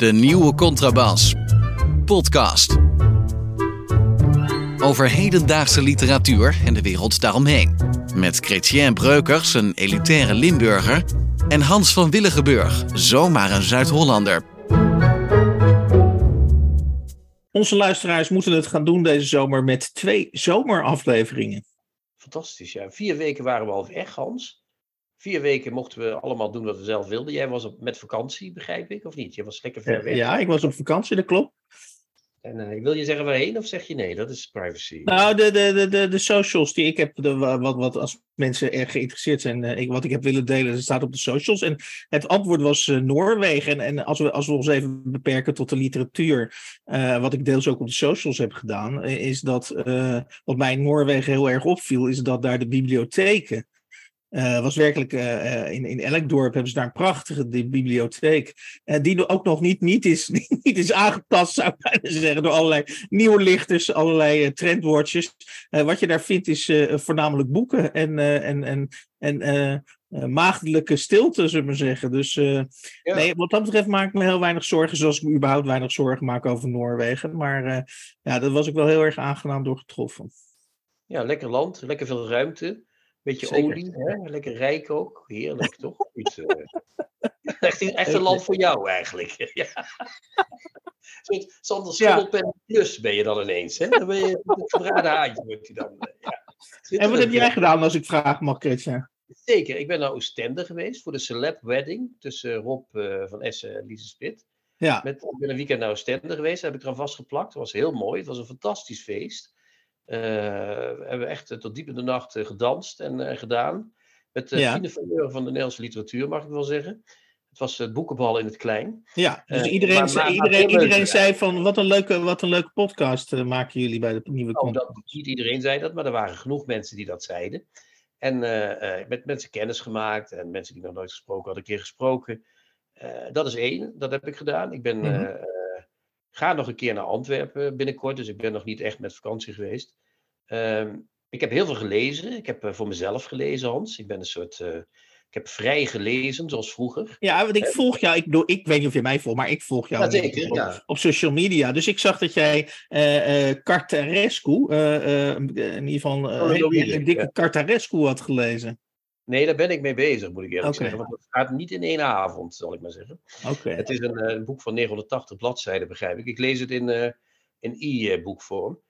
De nieuwe contrabas. Podcast. Over hedendaagse literatuur en de wereld daaromheen. Met Chrétien Breukers, een elitaire Limburger. En Hans van Willigenburg, zomaar een Zuid-Hollander. Onze luisteraars moeten het gaan doen deze zomer met twee zomerafleveringen. Fantastisch, ja. Vier weken waren we al weg, Hans. Vier weken mochten we allemaal doen wat we zelf wilden. Jij was op, met vakantie, begrijp ik, of niet? Je was lekker ver weg. Ja, ik was op vakantie, dat klopt. En uh, wil je zeggen waarheen of zeg je nee? Dat is privacy. Nou, de, de, de, de, de socials die ik heb, de, wat, wat als mensen erg geïnteresseerd zijn, uh, ik, wat ik heb willen delen, dat staat op de socials. En het antwoord was uh, Noorwegen. En, en als, we, als we ons even beperken tot de literatuur, wat ik deels ook op de socials heb gedaan, is dat wat mij in Noorwegen heel erg opviel, is dat daar de bibliotheken uh, was werkelijk uh, in, in elk dorp hebben ze daar een prachtige bibliotheek. Uh, die ook nog niet, niet, is, niet is aangetast, zou ik bijna zeggen, door allerlei nieuwe lichters, allerlei trendwoordjes. wat je daar vindt is voornamelijk boeken en, en, en, en maagdelijke stilte, zullen we zeggen. Dus ja. nee, wat dat betreft maak ik me heel weinig zorgen, zoals ik me überhaupt weinig zorgen maak over Noorwegen. Maar ja, daar was ik wel heel erg aangenaam door getroffen. Ja, lekker land, lekker veel ruimte. Beetje Zeker. olie, hè? lekker rijk ook. Heerlijk, toch? Iets, uh... echt, echt, een land voor jou eigenlijk. ja. Sander Schimmelpen ja. plus ben je dan ineens. Hè? Dan ben je een verraden haantje. Wordt hij dan, eh, ja. En wat heb jij gedaan als ik vraag mag, Christian? Zeker, ik ben naar Oostende geweest voor de celeb wedding tussen Rob uh, van Essen en Lise Spit. Ja. Met, ik ben een weekend naar Oostende geweest, daar heb ik eraan vastgeplakt. Het was heel mooi, het was een fantastisch feest. Uh, we hebben echt tot diep in de nacht uh, gedanst en uh, gedaan. Met de ja. van de Nederlandse literatuur, mag ik wel zeggen. Het was het boekenbal in het klein. Ja, dus iedereen, maar, maar, iedereen, maar iedereen zei van wat een leuke, wat een leuke podcast maken jullie bij de nieuwe oh, dat, Niet iedereen zei dat, maar er waren genoeg mensen die dat zeiden. En met mensen kennis gemaakt en mensen die nog nooit gesproken hadden, een keer gesproken. dat is één, dat heb ik gedaan. Ik ben mm -hmm. Ga nog een keer naar Antwerpen binnenkort, dus ik ben nog niet echt met vakantie geweest. Um, ik heb heel veel gelezen. Ik heb uh, voor mezelf gelezen, Hans. Ik ben een soort. Uh, ik heb vrij gelezen, zoals vroeger. Ja, want ik volg jou. Ik, bedoel, ik weet niet of je mij volgt, maar ik volg jou ja, zeker, op, ja. op, social media. Dus ik zag dat jij uh, Cartarescu, in ieder geval oh, een, een dikke ja. Cartarescu had gelezen. Nee, daar ben ik mee bezig, moet ik eerlijk okay. zeggen. Want het gaat niet in één avond, zal ik maar zeggen. Okay. Het is een, een, boek van 980 bladzijden, begrijp ik. Ik lees het in, uh, in e-boekvorm.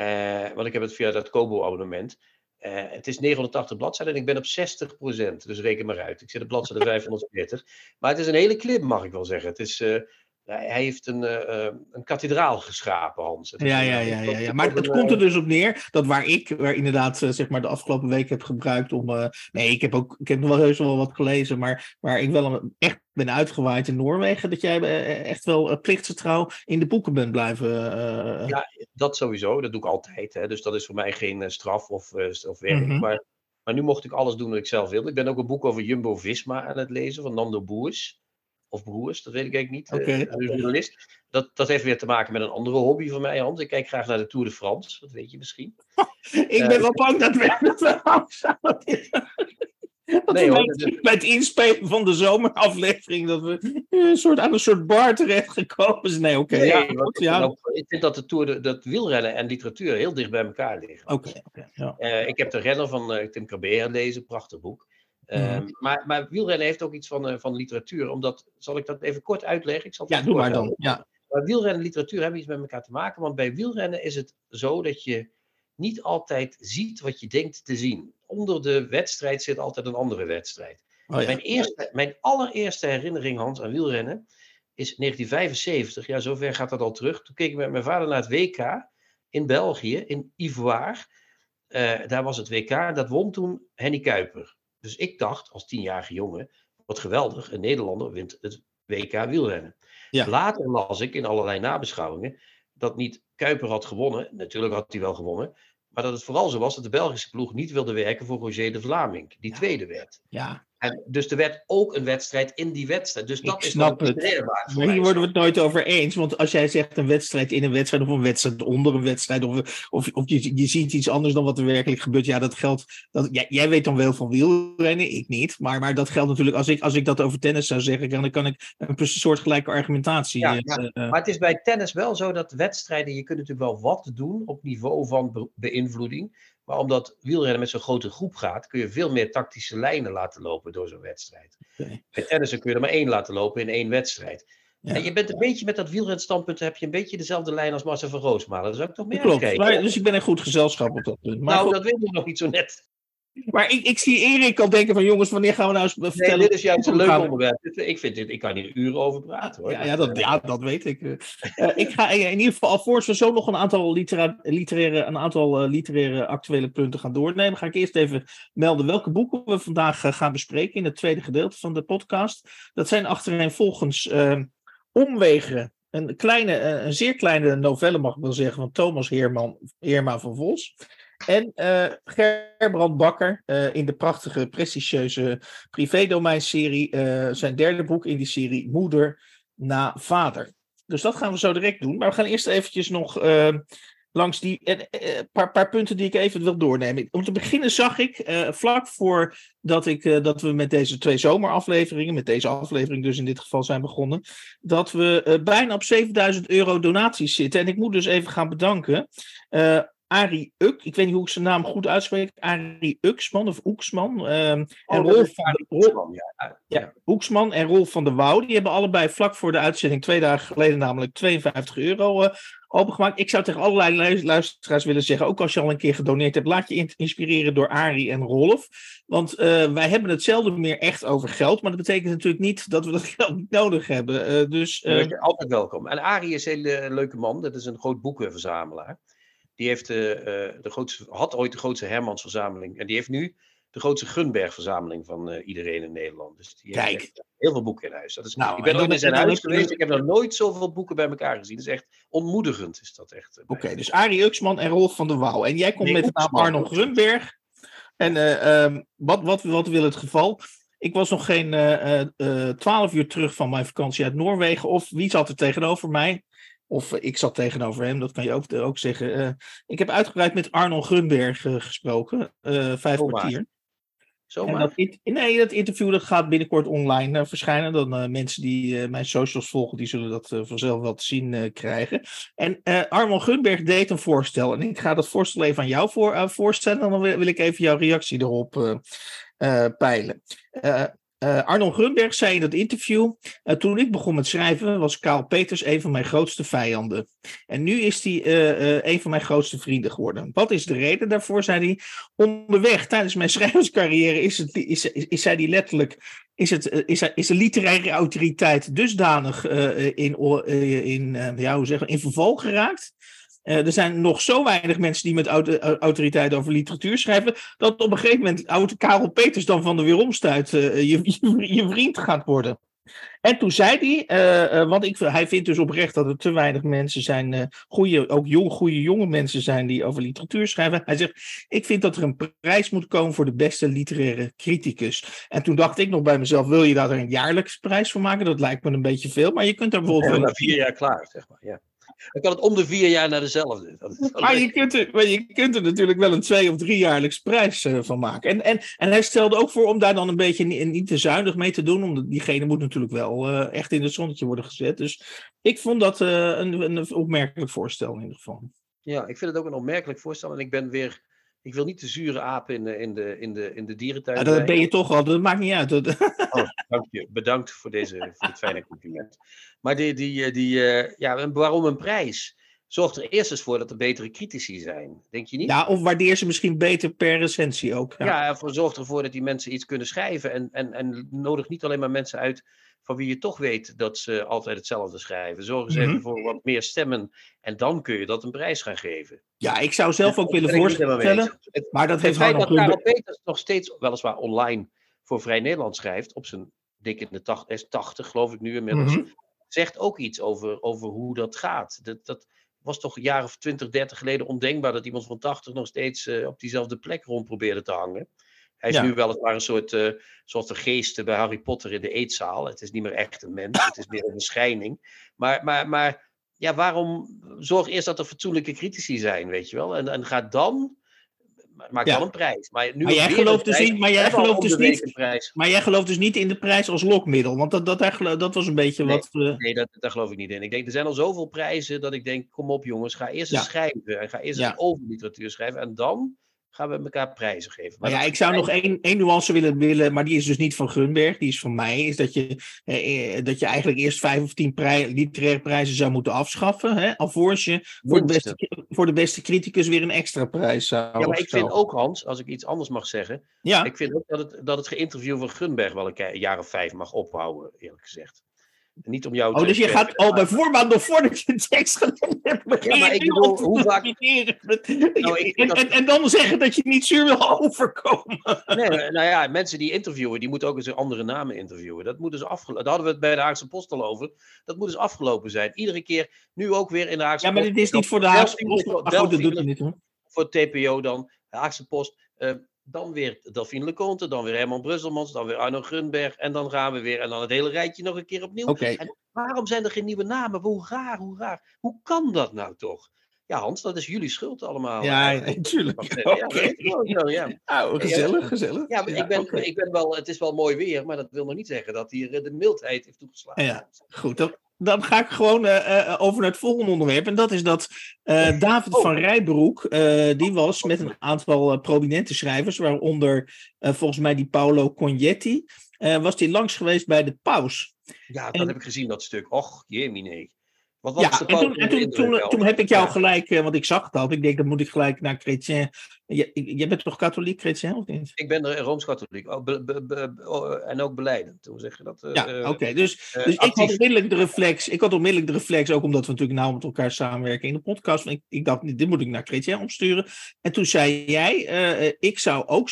Uh, want ik heb het via dat Kobo-abonnement. Uh, het is 980 bladzijden en ik ben op 60%. Dus reken maar uit. Ik zit op bladzijde 540. Maar het is een hele klim, mag ik wel zeggen. Het is, hij heeft een, uh, een kathedraal geschapen, Hans. Ja, ja, ja, ja, ja. Maar het, komt er dus op neer dat waar ik waar inderdaad zeg maar de afgelopen week heb gebruikt om. Uh, nee, ik heb ook ik heb nog wel heus wel wat gelezen, maar waar ik wel een, echt ben uitgewaaid in Noorwegen, dat jij echt wel plichtsgetrouw in de boeken bent blijven. Uh... Ja, dat sowieso. Dat doe ik altijd. Hè. Dus dat is voor mij geen straf of, of werk. Mm -hmm. maar, maar nu mocht ik alles doen wat ik zelf wilde. Ik ben ook een boek over Jumbo Visma aan het lezen van Nando Boers of broers, dat weet ik eigenlijk niet. Okay. Uh, journalist. Dat, dat heeft weer te maken met een andere hobby van mij, Hans. Ik kijk graag naar de Tour de France, dat weet je misschien. ik ben uh, wel bang dat we het dat nee, hoor, het inspelen van de zomeraflevering dat we een soort, aan een soort bar terecht gekomen zijn. Nee, oké. Okay, nee, ja, ja. Ik vind dat de Tour, de, dat wielrennen en literatuur heel dicht bij elkaar liggen. Oké. Okay, okay, ja. uh, ik heb de renner van uh, Tim Cabea gelezen, prachtig boek. Uh, mm. maar, maar wielrennen heeft ook iets van, uh, van literatuur. Omdat, zal ik dat even kort uitleggen? Ik zal ja, doe maar dan. Ja. Maar wielrennen en literatuur hebben iets met elkaar te maken. Want bij wielrennen is het zo dat je niet altijd ziet wat je denkt te zien. Onder de wedstrijd zit altijd een andere wedstrijd. Oh, ja. mijn, eerste, mijn allereerste herinnering, Hans, aan wielrennen is 1975. Ja, zover gaat dat al terug. Toen keek ik met mijn vader naar het WK in België, in Ivoire. Uh, daar was het WK. Dat won toen Henny Kuiper. Dus ik dacht als tienjarige jongen, wat geweldig, een Nederlander wint het WK wielrennen. Ja. Later las ik in allerlei nabeschouwingen dat niet Kuiper had gewonnen. Natuurlijk had hij wel gewonnen. Maar dat het vooral zo was dat de Belgische ploeg niet wilde werken voor Roger de Vlaming, die ja. tweede werd. Ja. En dus er werd ook een wedstrijd in die wedstrijd. Dus dat ik is snap het. Maar hier worden we het nooit over eens. Want als jij zegt een wedstrijd in een wedstrijd of een wedstrijd onder een wedstrijd. Of, of, of je, je ziet iets anders dan wat er werkelijk gebeurt. Ja, dat geldt. Dat, ja, jij weet dan wel van wielrennen, ik niet. Maar, maar dat geldt natuurlijk. Als ik, als ik dat over tennis zou zeggen, dan kan ik een soortgelijke argumentatie. Ja, ja. Uh, maar het is bij tennis wel zo dat wedstrijden. Je kunt natuurlijk wel wat doen op niveau van beïnvloeding. Maar omdat wielrennen met zo'n grote groep gaat, kun je veel meer tactische lijnen laten lopen door zo'n wedstrijd. Okay. Bij tennissen kun je er maar één laten lopen in één wedstrijd. Ja. En je bent een beetje met dat wielrenstandpunt, heb je een beetje dezelfde lijn als Marcel van Roosmalen. Dat zou ik toch meer Klopt, maar, dus ik ben een goed gezelschap op dat punt. Maar nou, goed. dat weet ik nog niet zo net. Maar ik, ik zie Erik al denken van jongens, wanneer gaan we nou eens vertellen? Nee, dit is juist een leuk onderwerp. Ik vind dit, ik kan hier uren over praten hoor. Ja, ja, dat, ja dat weet ik. Uh, ik ga in ieder geval, alvorens we zo nog een aantal litera literaire, een aantal uh, literaire actuele punten gaan doornemen, ga ik eerst even melden welke boeken we vandaag uh, gaan bespreken in het tweede gedeelte van de podcast. Dat zijn achtereenvolgens Omwegen, een, kleine, een zeer kleine novelle mag ik wel zeggen, van Thomas Heerman, Heerma van Vos. En uh, Gerbrand Bakker uh, in de prachtige, prestigieuze privédomeinserie. Uh, zijn derde boek in die serie, Moeder na Vader. Dus dat gaan we zo direct doen. Maar we gaan eerst eventjes nog langs die een paar, punten die ik even wil doornemen. Om te beginnen zag ik, vlak voordat ik, dat we met deze twee zomerafleveringen, met deze aflevering dus in dit geval zijn begonnen, dat we bijna op 7000 euro donaties zitten. En ik moet dus even gaan bedanken. Arie Uk, ik weet niet hoe ik zijn naam goed uitspreek, Arie Uksman of Oeksman. Um, en oh, Rolf van de, ja. ja. Hoeksman en Rolf van der Wouw. Die hebben allebei vlak voor de uitzending, twee dagen geleden namelijk, 52 euro uh, opengemaakt. Ik zou tegen allerlei luisteraars willen zeggen, ook als je al een keer gedoneerd hebt, laat je inspireren door Arie en Rolf. Want uh, wij hebben hetzelfde meer echt over geld, maar dat betekent natuurlijk niet dat we dat geld niet nodig hebben. Uh, dus, altijd welkom. En Arie is een hele leuke man, dat is een groot boekenverzamelaar. Die heeft, uh, de grootste, had ooit de grootste Hermansverzameling. En die heeft nu de grootste Gunberg-verzameling van uh, iedereen in Nederland. Dus die Kijk. heeft heel veel boeken in huis. Dat is, nou, ik ben ook in zijn huis geweest. Ik heb nog nooit zoveel boeken bij elkaar gezien. Dat is echt ontmoedigend. Is dat echt. Oké, okay, dus Arie Uxman en Rolf van der Wouw. En jij komt nee, met de naam Arnold Grunberg. En uh, um, wat, wat, wat wil het geval? Ik was nog geen twaalf uur terug van mijn vakantie uit Noorwegen. Of wie zat er tegenover mij? Of ik zat tegenover hem, dat kan je ook, ook zeggen. Uh, ik heb uitgebreid met Arnold Grunberg uh, gesproken, uh, vijf Zomaar. kwartier. Zomaar? Dat, nee, dat interview dat gaat binnenkort online verschijnen. Dan mensen die mijn socials volgen, die zullen dat vanzelf wel te zien krijgen. En Arnold Grunberg deed een voorstel. En ik ga dat voorstel even aan jou voor, voorstellen. En dan wil, wil, ik even jouw reactie erop peilen. Uh, Arnold Grunberg zei in dat interview: uh, Toen ik begon met schrijven, was Karl Peters een van mijn grootste vijanden. En nu is hij uh, een van mijn grootste vrienden geworden. Wat is de reden daarvoor? Zei hij: Onderweg tijdens mijn schrijverscarrière is, het, is, is, is hij letterlijk: is, het, is, is de literaire autoriteit dusdanig in, in, ja, hoe zeggen, in verval geraakt. Uh, er zijn nog zo weinig mensen die met auto autoriteit over literatuur schrijven, dat op een gegeven moment oude Karel Peters dan van de weeromstuit uh, je, je, je, vriend gaat worden. En toen zei hij, uh, want ik, hij vindt dus oprecht dat er te weinig mensen zijn, goede, ook jong, goede jonge mensen zijn die over literatuur schrijven. Hij zegt, ik vind dat er een prijs moet komen voor de beste literaire criticus. En toen dacht ik nog bij mezelf, wil je daar een jaarlijks prijs voor maken? Dat lijkt me een beetje veel, maar je kunt daar bijvoorbeeld... Ja, na vier jaar klaar, zeg maar, ja. Dan kan het om de vier jaar naar dezelfde. Maar je, kunt er, maar je kunt er natuurlijk wel een twee- of driejaarlijks prijs uh, van maken. En, en, en hij stelde ook voor om daar dan een beetje niet, niet te zuinig mee te doen. Omdat diegene moet natuurlijk wel uh, echt in het zonnetje worden gezet. Dus ik vond dat uh, een, een opmerkelijk voorstel in ieder geval. Ja, ik vind het ook een opmerkelijk voorstel. En ik ben weer ik wil niet de zure aap in de, in de, in de, in de dierentuin. Ja, dat ben je toch al, dat maakt niet uit. Oh, dank je. Bedankt voor, deze, voor dit fijne compliment. Maar die, die, die, uh, ja, waarom een prijs? Zorg er eerst eens voor dat er betere critici zijn. Denk je niet? Ja, of waardeer ze misschien beter per recensie ook. Ja, ja voor, zorg ervoor dat die mensen iets kunnen schrijven. En, en, en nodig niet alleen maar mensen uit van wie je toch weet dat ze altijd hetzelfde schrijven. Zorg eens mm -hmm. even voor wat meer stemmen. En dan kun je dat een prijs gaan geven. Ja, ik zou zelf ook willen voorstellen. Maar dat heeft feit dat Karel Peters nog steeds, weliswaar online, voor Vrij Nederland schrijft. Op zijn dik in de 80, 80 geloof ik nu inmiddels. Mm -hmm. Zegt ook iets over, over hoe dat gaat. Dat, dat was toch een jaar of 20, 30 geleden ondenkbaar dat iemand van 80 nog steeds uh, op diezelfde plek rond probeerde te hangen. Hij is nu weliswaar een soort, uh, soort de geest bij Harry Potter in de eetzaal. Het is niet meer echt een mens, het is meer een verschijning. Maar, maar, maar ja, waarom zorg eerst dat er fatsoenlijke critici zijn, weet je wel? En, en ga dan maak ja. wel een prijs. Maar, nu maar jij gelooft dus niet, maar jij gelooft dus niet, maar jij gelooft dus niet in de prijs als lokmiddel, want dat, dat, dat was een beetje nee, wat. Uh... Nee, dat, daar geloof ik niet in. Ik denk, er zijn al zoveel prijzen dat ik denk, kom op jongens, ga eerst eens schrijven en ga eerst eens over literatuur schrijven en dan gaan we elkaar prijzen geven. Maar, ja, ik zou nog één, één nuance willen, willen, maar die is dus niet van Gunberg, die is van mij, is dat je, eh, dat je eigenlijk eerst vijf of tien prij, literaire prijzen zou moeten afschaffen, hè, alvorens je voor de, beste, voor de beste criticus weer een extra prijs zou Ja, maar ik vind ook, Hans, als ik iets anders mag zeggen, ja. ik vind ook dat het, dat het geïnterview van Gunberg wel een jaar of vijf mag ophouden, eerlijk gezegd. Niet om jou oh, dus je gaat al bij voorbaat nog voordat je een tekst gelezen hebt. Ja, maar ik bedoel, hoe vaak... Nou, ik en, en, en, dan zeggen dat je niet zuur wil overkomen. Nee, nou ja, mensen die interviewen, die moeten ook eens andere namen interviewen. Dat moet dus afgelopen. Daar hadden we het bij de Haagse Post al over. Dat moet dus afgelopen zijn. Iedere keer, nu ook weer in de Haagse Post. Ja, maar dit is niet voor de Haagse Post. Dat doet hij niet hoor. Voor TPO dan, de Haagse Post. Uh, dan weer Delphine Leconte, dan weer Herman Brusselmans, dan weer Arno Grunberg. En dan gaan we weer. En dan het hele rijtje nog een keer opnieuw. Okay. En waarom zijn er geen nieuwe namen? Hoe raar, hoe raar. Hoe kan dat nou toch? Ja, Hans, dat is jullie schuld allemaal. Ja, natuurlijk. Ja, okay. ja, ja. Oh, gezellig, gezellig. Ja, ik, ben, ik ben wel, het is wel mooi weer, maar dat wil nog niet zeggen dat hier de mildheid heeft toegeslagen. Ja, goed. Dan, dan ga ik gewoon uh, over naar het volgende onderwerp. En dat is dat uh, David oh. van Rijbroek, uh, die was met een aantal prominente schrijvers, waaronder volgens mij die Paolo Cognetti, was die langs geweest bij de paus. Ja, dat heb ik gezien, dat stuk. Och, jemine. Wat was ja, en, toen, en toen, toen, toen, heb ik jou gelijk, want ik zag het al, ik denk dat moet ik gelijk naar Chrétien je, bent toch katholiek, chrétien of niet? Ik ben rooms-katholiek. Oh, oh, en ook beleidend. Hoe zeg je dat? ja, eh, oké. Dus, uh, dus ik had onmiddellijk de reflex. Ik had onmiddellijk de reflex, ook omdat we natuurlijk nauw met elkaar samenwerken in de podcast. Ik, ik dacht, dit moet ik naar chrétien opsturen. En toen zei jij, uh, ik zou ook.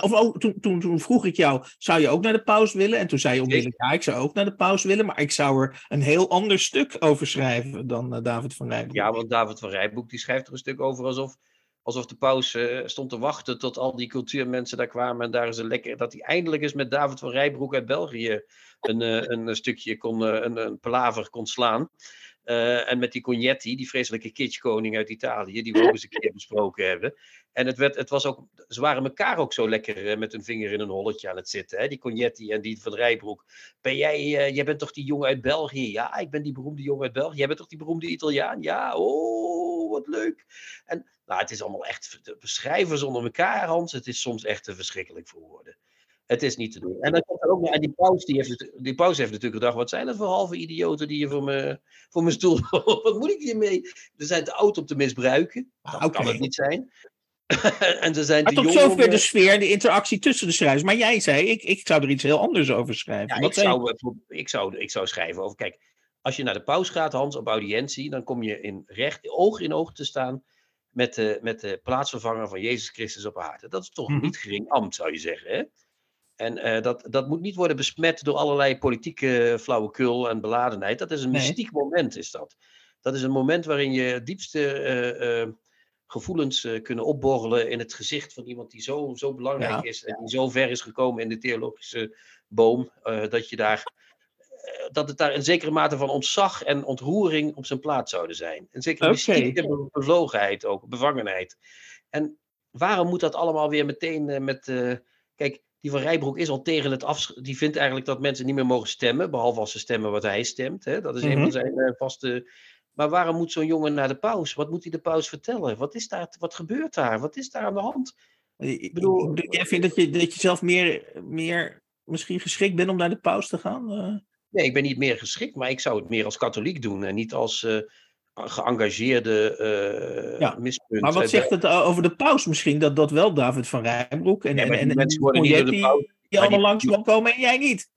Of oh, toen, toen, toen vroeg ik jou, zou je ook naar de paus willen? En toen zei je onmiddellijk, ja, ik zou ook naar de paus willen. Maar ik zou er een heel ander stuk over schrijven dan David van Rijboek. Ja, want David van Rijboek die schrijft er een stuk over alsof alsof de paus uh, stond te wachten tot al die cultuurmensen daar kwamen. En daar is een lekker, dat hij eindelijk eens met David van Rijbroek uit België een, uh, een stukje kon, uh, een, een palaver kon slaan. En met die Cognetti, die vreselijke kitschkoning uit Italië, die we ook eens een keer besproken hebben. En het, werd, het was ook, ze waren elkaar ook zo lekker met een vinger in een holletje aan het zitten. Hè? Die Cognetti en die van Rijbroek. Ben jij, jij bent toch die jongen uit België? Ja, ik ben die beroemde jongen uit België. Jij bent toch die beroemde Italiaan? Ja, oh, wat leuk. En nou, het is allemaal echt beschrijven zonder elkaar, Hans. Het is soms echt te verschrikkelijk voor woorden. Het is niet te doen. En dan komt er ook nog, en die paus, die heeft, die paus heeft natuurlijk gedacht, wat zijn dat voor halve idioten die je voor, me, voor mijn stoel, wat moet ik hiermee? Ze zijn te oud om te misbruiken. Dat ah, kan het niet zijn. en ze zijn maar tot zover de sfeer, de interactie tussen de schrijvers. Maar jij zei, ik, ik zou er iets heel anders over schrijven. Ja, ik, zou, ik, zou, ik zou schrijven over, kijk, als je naar de paus gaat, Hans, op audiëntie, dan kom je in recht, oog in oog te staan met de, met de plaatsvervanger van Jezus Christus op aarde. Dat is toch mm niet gering ambt, zou je zeggen. Hè? En uh, dat, dat moet niet worden besmet door allerlei politieke flauwekul en beladenheid. Dat is een mystiek moment, is dat. Dat is een moment waarin je diepste uh, uh, gevoelens kunnen opborrelen in het gezicht van iemand die zo, zo belangrijk is en die zo ver is gekomen in de theologische boom, dat je daar dat het daar een zekere mate van ontzag en ontroering op zijn plaats zouden zijn. Een zekere okay. bevlogenheid ook, bevangenheid. En waarom moet dat allemaal weer meteen met. Uh, kijk, die van Rijbroek is al tegen het af. Die vindt eigenlijk dat mensen niet meer mogen stemmen, behalve als ze stemmen wat hij stemt. Hè? Dat is een van mhm. zijn uh, vaste. Maar waarom moet zo'n jongen naar de paus? Wat moet hij de paus vertellen? Wat, is daar, wat gebeurt daar? Wat is daar aan de hand? Ik bedoel, jij vindt dat je, dat je zelf meer, meer misschien geschikt bent om naar de paus te gaan? Nee, ik ben niet meer geschikt, maar ik zou het meer als katholiek doen en niet als uh, geëngageerde uh, ja. mispunt. Maar wat zegt het eh, over de paus misschien, dat dat wel David van Rijnbroek en, en, en, mensen worden niet door de paus... Die allemaal langs die... komen en jij niet?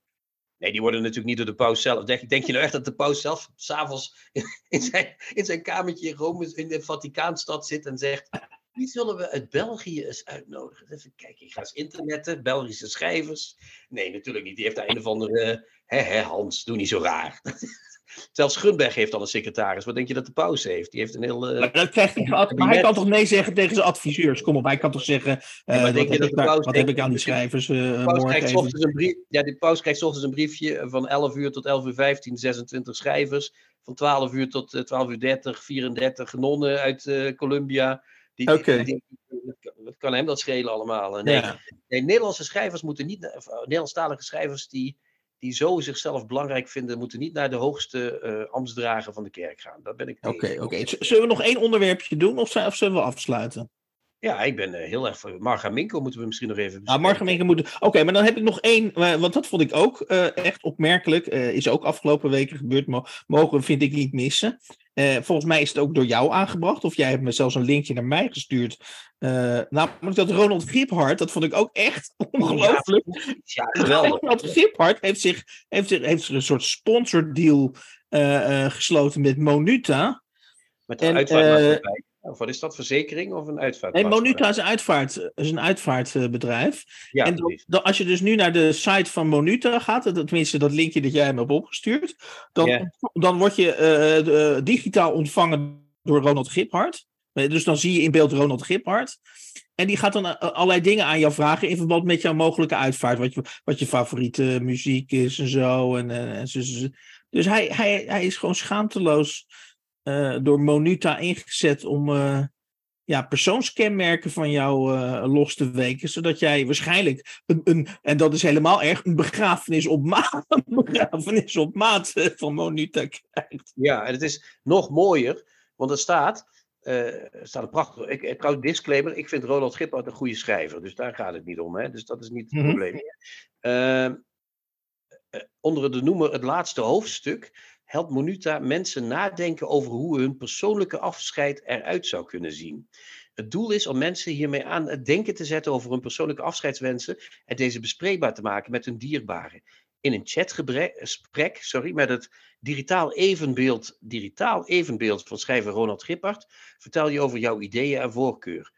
Nee, die worden natuurlijk niet door de paus zelf. Denk, denk je nou echt dat de paus zelf s'avonds in zijn, in zijn kamertje in Rome, in de Vaticaanstad zit en zegt... Wie zullen we uit België eens uitnodigen? Even kijken, ik ga eens internetten, Belgische schrijvers. Nee, natuurlijk niet. Die heeft daar een of andere. Hè, hè, Hans, doe niet zo raar. Zelfs Grunberg heeft dan een secretaris. Wat denk je dat de paus heeft? Die heeft een heel. Uh, maar, krijgt hij, maar hij kan toch nee zeggen tegen zijn adviseurs? Kom op, hij kan toch zeggen. Uh, wat, heb, ik, daar, wat heb ik aan die schrijvers? Uh, paus krijgt een brief, ja, de paus krijgt ochtends een briefje van 11 uur tot 11 uur 15, 26 schrijvers. Van 12 uur tot 12 uur 30, 34 nonnen uit Colombia. Die, okay. die, kan hem dat schelen allemaal? Nee, ja. nee Nederlandse schrijvers moeten niet. Nederlandstalige schrijvers die die zo zichzelf belangrijk vinden, moeten niet naar de hoogste uh, ambtsdrager van de kerk gaan. Dat ben ik. Oké, oké. Zullen we nog één onderwerpje doen of, of zullen we afsluiten? Ja, ik ben uh, heel erg voor. Marga Minko moeten we misschien nog even. Ah, Marga Minko moet. Oké, maar dan heb ik nog één, want dat vond ik ook uh, echt opmerkelijk. is ook afgelopen weken gebeurd, maar mogen vind ik niet missen. Volgens mij is het ook door jou aangebracht, of jij hebt me zelfs een linkje naar mij gestuurd. namelijk dat Ronald Giphart, dat vond ik ook echt ongelooflijk. Ja, geweldig. Ronald Giphart heeft zich, heeft, zich, heeft een soort sponsordeal gesloten met Monuta. Met de en. Of wat is dat, verzekering of een uitvaart? Nee, Monuta is een, uitvaart, is een uitvaartbedrijf. Ja, en dan, als je dus nu naar de site van Monuta gaat, tenminste dat linkje dat jij me hebt opgestuurd, dan, dan word je uh, digitaal ontvangen door Ronald Giphart. Dus dan zie je in beeld Ronald Giphart. En die gaat dan eh, allerlei dingen aan jou vragen in verband met jouw mogelijke uitvaart. Wat je, wat je favoriete muziek is en zo. En, en, dus hij, hij, hij is gewoon schaamteloos uh, door Monuta ingezet om uh, ja, persoonskenmerken van jou uh, los te weken. Zodat jij waarschijnlijk, een, een, en dat is helemaal erg, een begrafenis op maat, een begrafenis op maat van Monuta krijgt. Ja, en het is nog mooier, want er staat... er staat een prachtig. Ik, ik trouwens, disclaimer. Ik vind Ronald Gippert een goede schrijver. Dus daar gaat het niet om. Hè? Dus dat is niet het mm -hmm. probleem. Ehm, onder de noemer het laatste hoofdstuk helpt Monuta mensen nadenken over hoe hun persoonlijke afscheid eruit zou kunnen zien. Het doel is om mensen hiermee aan het denken te zetten over hun persoonlijke afscheidswensen en deze bespreekbaar te maken met hun dierbaren. In een chatgesprek sorry, met het digitaal evenbeeld, digitaal evenbeeld van schrijver Ronald Gippard vertel je over jouw ideeën en voorkeuren.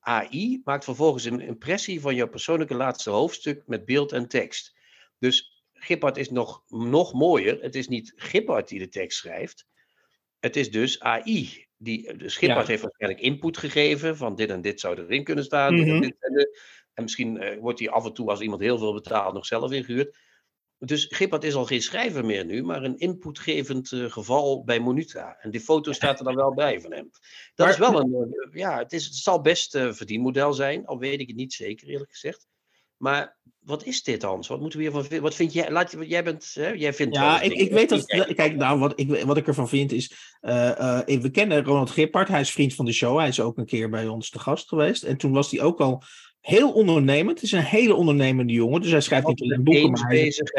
AI maakt vervolgens een impressie van jouw persoonlijke laatste hoofdstuk met beeld en tekst. Dus Gippard is nog, nog mooier. Het is niet Gippard die de tekst schrijft. Het is dus AI. Die, dus Gippard heeft waarschijnlijk input gegeven van dit en dit zou erin kunnen staan. en, mhm. en, misschien uh, wordt hij af en toe, als iemand heel veel betaalt, nog zelf ingehuurd. Dus Gippard is al geen schrijver meer nu, maar een inputgevend uh, geval bij Monuta. En die foto staat er dan wel bij van hem. Dat is wel een, uh, ja, het, is, het zal best een verdienmodel zijn, al weet ik het niet zeker eerlijk gezegd. Maar wat is dit, Hans? Wat moeten we hiervan vinden? Wat vind jij? Laat, jij bent, hè? jij vindt. Ja, ik, ik weet dat. Kijk, nou, wat ik, wat ik ervan vind is. Uh, uh, we kennen Ronald Gippard, hij is vriend van de show. Hij is ook een keer bij ons te gast geweest. En toen was hij ook al heel ondernemend. Het is een hele ondernemende jongen. Dus hij schrijft niet alleen boeken, maar hij, bezig,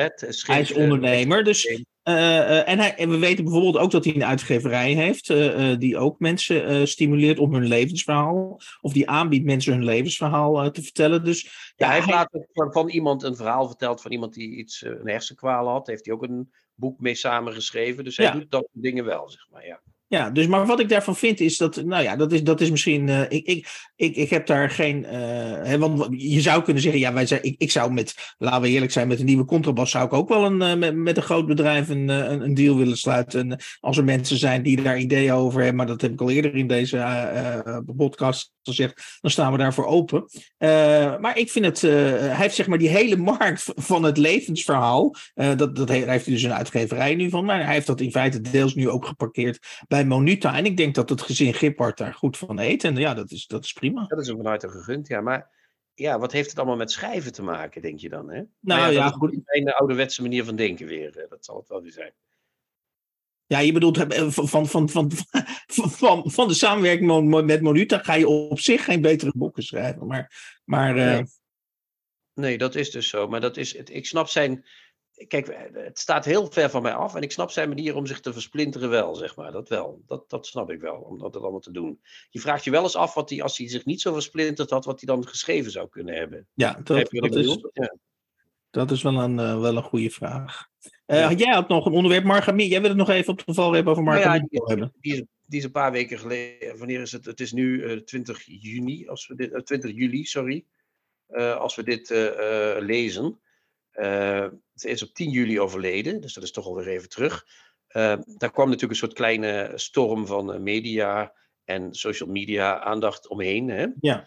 hij is ondernemer. Dus uh, en, hij, en, we weten bijvoorbeeld ook dat hij een uitgeverij heeft, uh, die ook mensen stimuleert om hun levensverhaal, of die aanbiedt mensen hun levensverhaal te vertellen. Dus, ja, hij heeft later van, van, iemand een verhaal verteld van iemand die iets, een hersenkwalen had. Heeft hij ook een boek mee samengeschreven. Dus hij ja. doet dat dingen wel, zeg maar. Ja. Ja, dus maar wat ik daarvan vind is dat, nou ja, dat is, dat is misschien, uh, ik, ik, ik, ik heb daar geen, hè, want je zou kunnen zeggen, ja, wij zijn, ik, ik zou met, laten we eerlijk zijn, met een nieuwe contrabas zou ik ook wel een, uh, met, met een groot bedrijf een, een, een, deal willen sluiten. En als er mensen zijn die daar ideeën over hebben, maar dat heb ik al eerder in deze podcast gezegd, dan staan we daarvoor open. maar ik vind het, hij heeft zeg maar die hele markt van het levensverhaal, dat, dat heeft hij dus een uitgeverij nu van, maar hij heeft dat in feite deels nu ook geparkeerd bij Monuta. En ik denk dat het gezin Gippard daar goed van eet. En ja, dat is, dat is prima. Dat is ook van harte gegund, ja. Maar ja, wat heeft het allemaal met schrijven te maken, denk je dan? Hè? Nou ja, ja goed. Een ouderwetse manier van denken weer. Dat zal het wel weer zijn. Ja, je bedoelt van, van, van, van, van, van de samenwerking met Monuta ga je op zich geen betere boeken schrijven. Maar, maar nee. Uh... nee, dat is dus zo. Maar dat is, ik snap zijn, Kijk, het staat heel ver van mij af en ik snap zijn manier om zich te versplinteren wel, zeg maar. Dat wel, dat, dat snap ik wel, om dat allemaal te doen. Je vraagt je wel eens af, wat hij, als hij zich niet zo versplinterd had, wat hij dan geschreven zou kunnen hebben. Ja, dat, dat is, ja. dat is wel een, uh, wel een goede vraag. Uh, ja. Jij had nog een onderwerp, Margamie. Jij wil het nog even op het geval hebben over Margamie nou ja, die. Die is, die is een paar weken geleden, wanneer is het? Het is nu uh, 20 juni, als we dit, 20 juli, sorry, als we dit lezen. ze is op 10 juli overleden, dus dat is toch alweer even terug. daar kwam natuurlijk een soort kleine storm van media en social media aandacht omheen. Hè? Ja.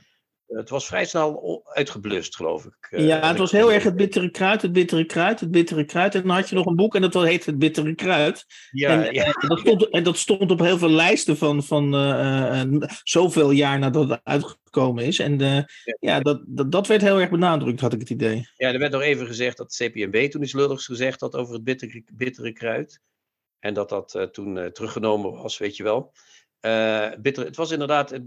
Het was vrij snel uitgeblust, geloof ik. Eh, ja, het was heel erg het bittere kruid, het bittere kruid, het bittere kruid. En dan had je nog een boek en dat heet Het Bittere Kruid. Ja, en, ja. En, dat stond, en dat stond op heel veel lijsten van, van uh, zoveel jaar nadat het uitgekomen is. En ja, ja dat, dat, dat, werd heel erg benadrukt, had ik het idee. Ja, er werd nog even gezegd dat CPMB toen iets lulligs gezegd had over het bittere, bittere kruid. En dat dat toen teruggenomen was, weet je wel. Uh, bitter, het was inderdaad het,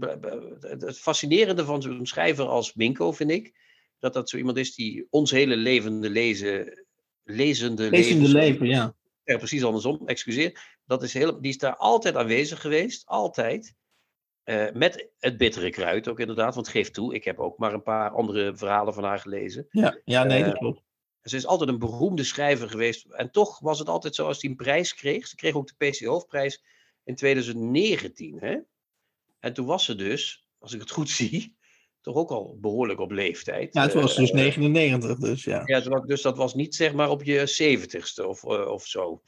het, fascinerende van zo'n schrijver als Minko, vind ik. Dat dat zo iemand is die ons hele levende lezen, lezende, lezende leven, ja. ja. Precies andersom, excuseer. Dat is heel, die is daar altijd aanwezig geweest, altijd. Uh, met het bittere kruid ook inderdaad, want geef toe, ik heb ook maar een paar andere verhalen van haar gelezen. Ja, ja nee, dat klopt. Uh, ze is altijd een beroemde schrijver geweest. En toch was het altijd zo als hij een prijs kreeg. Ze kreeg ook de PC Hoofdprijs in 2019. Hè? En toen was ze dus, als ik het goed zie, toch ook al behoorlijk op leeftijd. Ja, het was dus 99, dus ja. Ja, dus dat was niet zeg maar op je 70ste of, uh, of zo.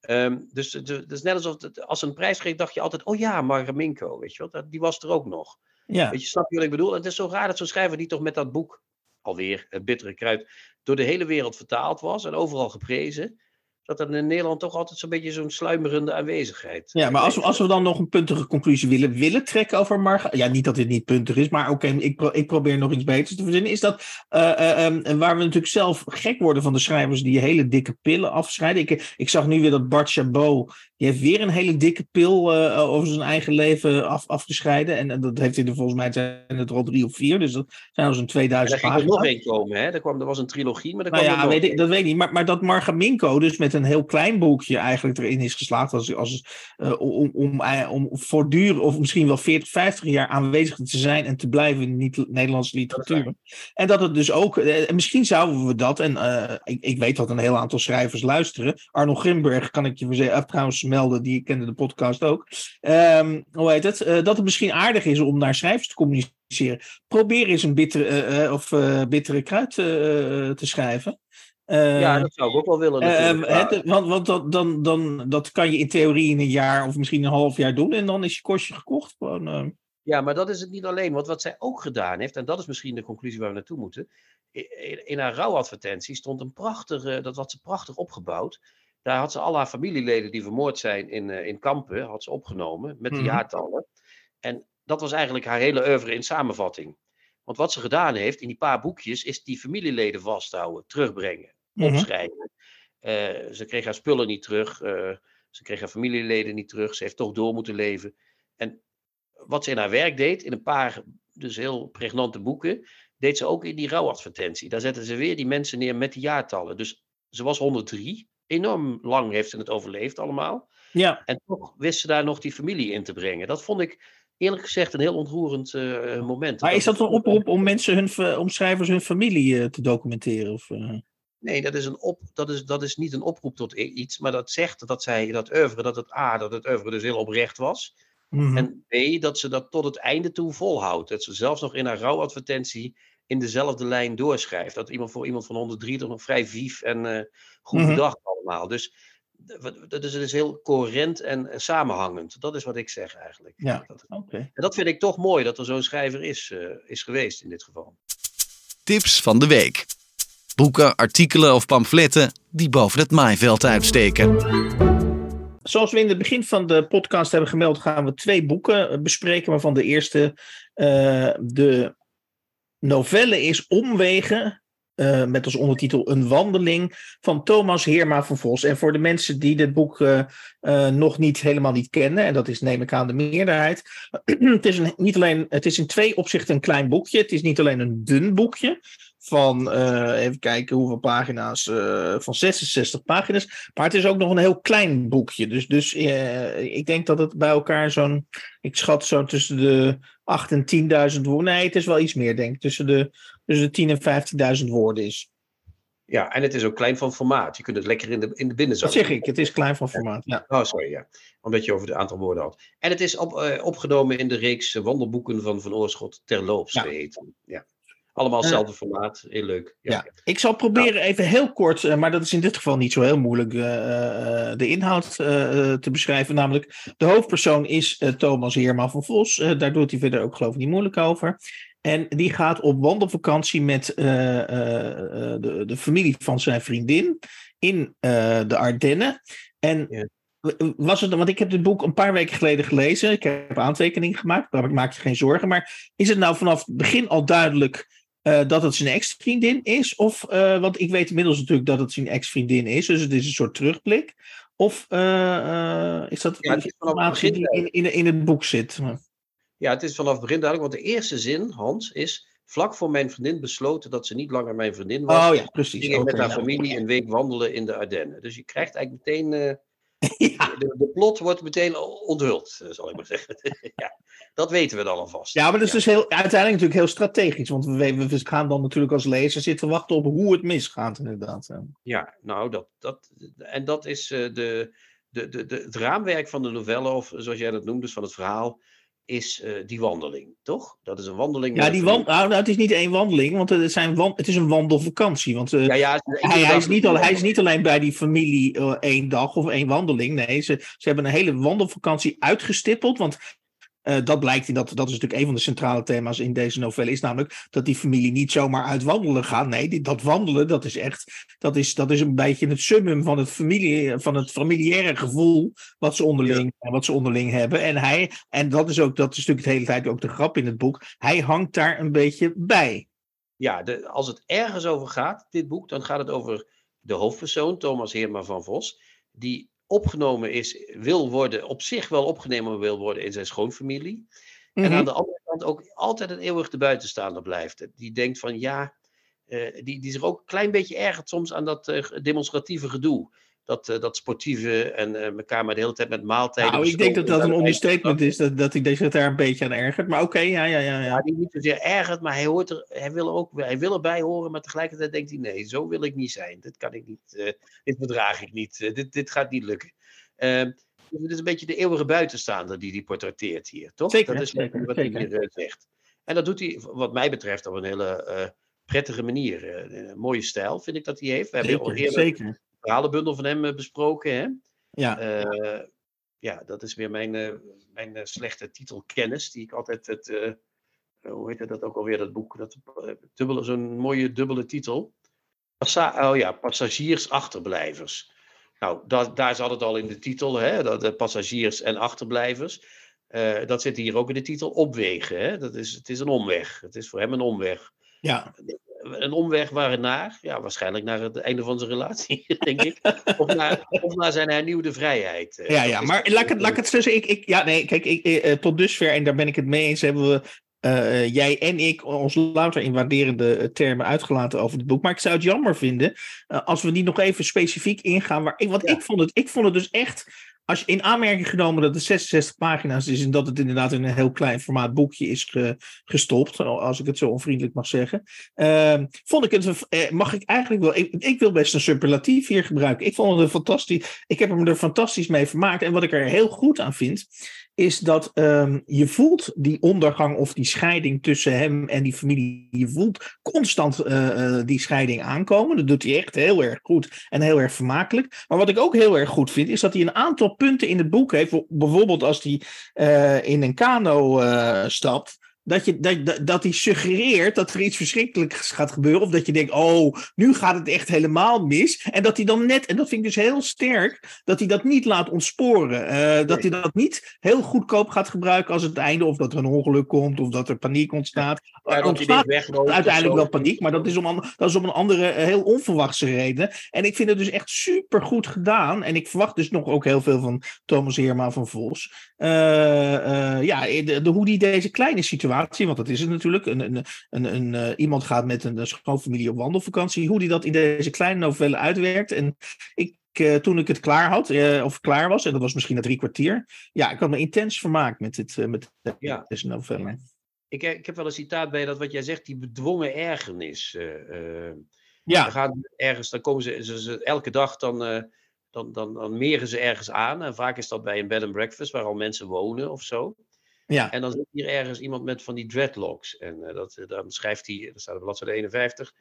Um, dus het is net alsof het, als ze een prijs kreeg, dacht je altijd: oh ja, Margaminko, weet je wel, die was er ook nog. Ja. Weet je, snap je wat ik bedoel? Het is zo raar dat zo'n schrijver die toch met dat boek, alweer, Het Bittere Kruid, door de hele wereld vertaald was en overal geprezen dat er in Nederland toch altijd zo'n beetje zo'n sluimerende aanwezigheid. Ja, maar als we, als we dan nog een puntige conclusie willen, willen trekken over Marga. Ja, niet dat dit niet puntig is, maar oké, ik, ik probeer nog iets beters te verzinnen. Is dat uh, uh, um, waar we natuurlijk zelf gek worden van de schrijvers die hele dikke pillen afscheiden. Ik, ik zag nu weer dat Bart Chabot, die heeft weer een hele dikke pil uh, over zijn eigen leven af, afgescheiden. En, en, dat heeft hij er volgens mij zijn het er al drie of vier, dus dat zijn al zo'n 2000 pagina's. Er ging er nog één komen, hè? Er, kwam, er was een trilogie, maar er nou kwam ja, weet ik, dat weet ik niet. Maar, maar dat Marga Minko dus met een heel klein boekje eigenlijk erin is geslaagd. Als, als, uh, om, om, om voortdurend, of misschien wel 40, 50 jaar aanwezig te zijn en te blijven in de Nederlandse literatuur. En dat het dus ook, uh, misschien zouden we dat, en uh, ik, ik weet dat een heel aantal schrijvers luisteren. Arno Grimberg kan ik je trouwens melden, die kende de podcast ook. Um, hoe heet het? dat het misschien aardig is om naar schrijvers te communiceren. Probeer eens een bittere, of, bittere kruid te schrijven. Ja, dat zou ik ook wel willen. Het, want want dat, dan, dan, dat kan je in theorie in een jaar of misschien een half jaar doen en dan is je kostje gekocht. Gewoon. Ja, maar dat is het niet alleen. Want wat zij ook gedaan heeft, en dat is misschien de conclusie waar we naartoe moeten. In, in haar rouwadvertentie stond een prachtige, dat had ze prachtig opgebouwd. Daar had ze al haar familieleden die vermoord zijn in, in kampen, had ze opgenomen met de -hmm. jaartallen. En dat was eigenlijk haar hele oeuvre in samenvatting. Want wat ze gedaan heeft in die paar boekjes, is die familieleden vasthouden, terugbrengen, Mhm. opschrijven. Uh, ze kreeg haar spullen niet terug, uh, ze kreeg haar familieleden niet terug, ze heeft toch door moeten leven. En wat ze in haar werk deed, in een paar dus heel pregnante boeken, deed ze ook in die rouwadvertentie. Daar zetten ze weer die mensen neer met die jaartallen. Dus ze was 103, enorm lang heeft ze het overleefd allemaal. Ja. En toch wist ze daar nog die familie in te brengen. Dat vond ik eerlijk gezegd een heel ontroerend uh, moment. Maar is dat een oproep om mensen hun, om schrijvers hun familie uh, te documenteren? Of, uh... Nee, dat is, een op, dat, is, dat is niet een oproep tot iets, maar dat zegt dat zij dat oeuvre, dat het A, dat het oeuvre dus heel oprecht was. Mhm. En B, dat ze dat tot het einde toe volhoudt. Dat ze zelfs nog in haar rouwadvertentie in dezelfde lijn doorschrijft. Dat iemand voor iemand van 103 toch nog vrij vief en uh, goed Mhm. allemaal. Dus dat is, het is heel coherent en samenhangend. Dat is wat ik zeg eigenlijk. Ja. Okay. en dat vind ik toch mooi dat er zo'n schrijver is, uh, is geweest in dit geval. Tips van de week. Boeken, artikelen of pamfletten die boven het maaiveld uitsteken. Zoals we in het begin van de podcast hebben gemeld, gaan we twee boeken eh, bespreken. Waarvan de eerste uh, de novelle is Omwegen. Uh, met als ondertitel Een wandeling van Thomas Heerma van Vos. En voor de mensen die dit boek uh, uh, nog niet helemaal niet kennen, en dat is neem ik aan de meerderheid. het, is niet alleen, het is in twee opzichten een klein boekje. Het is niet alleen een dun boekje van, even kijken hoeveel pagina's, van 66 pagina's. Maar het is ook nog een heel klein boekje. Dus, dus ik denk dat het bij elkaar zo'n, ik schat zo tussen de 8 en 10.000 woorden. Nee, het is wel iets meer, denk ik. Tussen de, tussen de 10.000 en 15.000 woorden is. Ja, en het is ook klein van formaat. Je kunt het lekker in de, in de binnenzak. Dat zeg ik, het is klein van formaat. Ja. Oh, sorry, ja. Omdat je over het aantal woorden had. En het is op, opgenomen in de reeks wandelboeken van Van Oorschot terloops ja. geheten. Ja. Allemaal hetzelfde formaat. Heel leuk. Ja. ja. Ik zal proberen even heel kort, uh, maar dat is in dit geval niet zo heel moeilijk, uh, uh, de inhoud te beschrijven. Namelijk, de hoofdpersoon is Thomas Heerma van Vos. daar doet hij verder ook geloof ik niet moeilijk over. En die gaat op wandelvakantie met de, de familie van zijn vriendin in de Ardennen. En ja was het, want ik heb dit boek een paar weken geleden gelezen. Ik heb aantekeningen gemaakt, maar ik maak je geen zorgen. Maar is het nou vanaf het begin al duidelijk uh, dat het zijn ex-vriendin is? Of, uh, want ik weet inmiddels natuurlijk dat het zijn ex-vriendin is, dus het is een soort terugblik. Of uh, is dat ja, informatie die in, in, in, het boek zit? Ja, het is vanaf het begin duidelijk, want de eerste zin, Hans, is vlak voor mijn vriendin besloten dat ze niet langer mijn vriendin was. Oh ja, precies. Ging met haar familie een week wandelen in de Ardennen. Dus je krijgt eigenlijk meteen Ja. De, de, plot wordt meteen onthuld, eh, zal ik maar zeggen. ja, dat weten we dan alvast. Ja, maar dat is dus heel, uiteindelijk natuurlijk heel strategisch. Want we, we gaan dan natuurlijk als lezer zitten wachten op hoe het misgaat, inderdaad. Ja, nou, dat, dat, en dat is uh, de, de, de, de, het raamwerk van de novelle, of zoals jij dat noemt, dus van het verhaal is uh, die wandeling, toch? Dat is een wandeling. Ja, die wand, nou, het is niet één wandeling, want het, zijn wand, het is een wandelvakantie. Want uh, ja, ja, hij, hij, is niet al, hij is niet alleen bij die familie uh, één dag of één wandeling. Nee, ze, ze hebben een hele wandelvakantie uitgestippeld. Want uh, dat blijkt, in dat, dat is natuurlijk een van de centrale thema's in deze novelle, is namelijk dat die familie niet zomaar uit wandelen gaat. Nee, die, dat wandelen, dat is echt, dat is, dat is een beetje het summum van het, familie, van het familiaire gevoel wat ze, onderling, ja. wat ze onderling hebben. En hij, en dat is ook, dat is natuurlijk de hele tijd ook de grap in het boek, hij hangt daar een beetje bij. Ja, de, als het ergens over gaat, dit boek, dan gaat het over de hoofdpersoon, Thomas Heerma van Vos, die opgenomen is, wil worden, op zich wel opgenomen wil worden in zijn schoonfamilie. En aan mhm. de andere kant ook altijd een eeuwig de buitenstaander blijft. Die denkt van ja, uh, die, die zich ook een klein beetje ergert soms aan dat uh, demonstratieve gedoe dat, uh, dat sportieve en uh, elkaar maar de hele tijd met maaltijden. Nou, ik denk dat dat een understatement is, dat, dat ik zich daar een beetje aan ergert. Maar oké, okay, ja, ja, ja, ja. Die niet zozeer ergert, maar hij, hoort er, hij, wil er ook, hij wil erbij horen, maar tegelijkertijd denkt hij: nee, zo wil ik niet zijn. Dit kan ik niet, uh, dit bedraag ik niet, dit, dit gaat niet lukken. Ehm, het is een beetje de eeuwige buitenstaander die hij portretteert hier, toch? Zeker, dat is zeker, wat zeker. hij hier zegt. En dat doet hij, wat mij betreft, op een hele prettige manier. een mooie stijl, vind ik dat hij heeft. We zeker, hebben al eerder zeker verhalenbundel van hem besproken. Hè? Ja. Uh, ja, dat is weer mijn, uh, mijn slechte titelkennis, die ik altijd het, hoe heet dat ook alweer, dat boek, dat dubbele, zo'n mooie dubbele titel. Passa oh ja, passagiers achterblijvers. Nou, dat, daar zat het al in de titel, hè, dat, passagiers en achterblijvers. dat zit hier ook in de titel, opwegen. Hè? Dat is, het is een omweg. Het is voor hem een omweg. Ja een omweg naar? Ja, waarschijnlijk naar het einde van zijn relatie, denk ik. Of naar, of naar zijn hernieuwde vrijheid. Eh, ja, ja, maar laat ik het, laat ik het tussen. Ik, ik, ja, nee, kijk, ik, eh, tot dusver, en daar ben ik het mee eens, hebben we uh, jij en ik ons louter in waarderende termen uitgelaten over het boek. Maar ik zou het jammer vinden uh, als we niet nog even specifiek ingaan. Waar, want ja. ik, vond het, ik vond het dus echt als je in aanmerking genomen dat het 66 pagina's is en dat het inderdaad in een heel klein formaat boekje is ge, gestopt, als ik het zo onvriendelijk mag zeggen, uh, vond ik het, eh, mag ik eigenlijk wel, ik, ik, wil best een superlatief hier gebruiken. Ik vond het een fantastisch, ik heb hem er fantastisch mee vermaakt en wat ik er heel goed aan vind, is dat um, je voelt die ondergang of die scheiding tussen hem en die familie. Je voelt constant uh, uh, die scheiding aankomen. Dat doet hij echt heel erg goed en heel erg vermakelijk. Maar wat ik ook heel erg goed vind, is dat hij een aantal punten in het boek heeft. Bijvoorbeeld als hij uh, in een kano stapt dat, je, dat, dat hij suggereert dat er iets verschrikkelijks gaat gebeuren. Of dat je denkt, oh, nu gaat het echt helemaal mis. En dat hij dan net, en dat vind ik dus heel sterk, dat hij dat niet laat ontsporen. Uh, dat hij dat niet heel goedkoop gaat gebruiken als het einde, of dat er een ongeluk komt, of dat er paniek ontstaat. Ja, er ontstaat uiteindelijk wel paniek, maar dat is, om, dat is om een andere, eh, heel onverwachte reden. En ik vind het dus echt super goed gedaan. En ik verwacht dus nog ook heel veel van Thomas Heerma van Vos. Uh, uh, ja, de, de, hoe die deze kleine situatie want dat is het natuurlijk. Een, een, een, een uh, iemand gaat met een, schoonfamilie op wandelvakantie. Hoe die dat in deze kleine novelle uitwerkt. En ik, uh, toen ik het klaar had, uh, of klaar was, en dat was misschien na drie kwartier. Ja, ik had me intens vermaakt met, dit, met ja. deze novelle. Ik, ik heb wel een citaat bij dat wat jij zegt, die bedwongen ergernis. ja. Dan gaan ergens, dan komen ze, ze, ze elke dag dan dan, dan, dan meren ze ergens aan. En vaak is dat bij een bed and breakfast waar al mensen wonen of zo. Ja. En dan zit hier ergens iemand met van die dreadlocks. En uh, dat, dan schrijft hij, dat staat op bladzijde 51.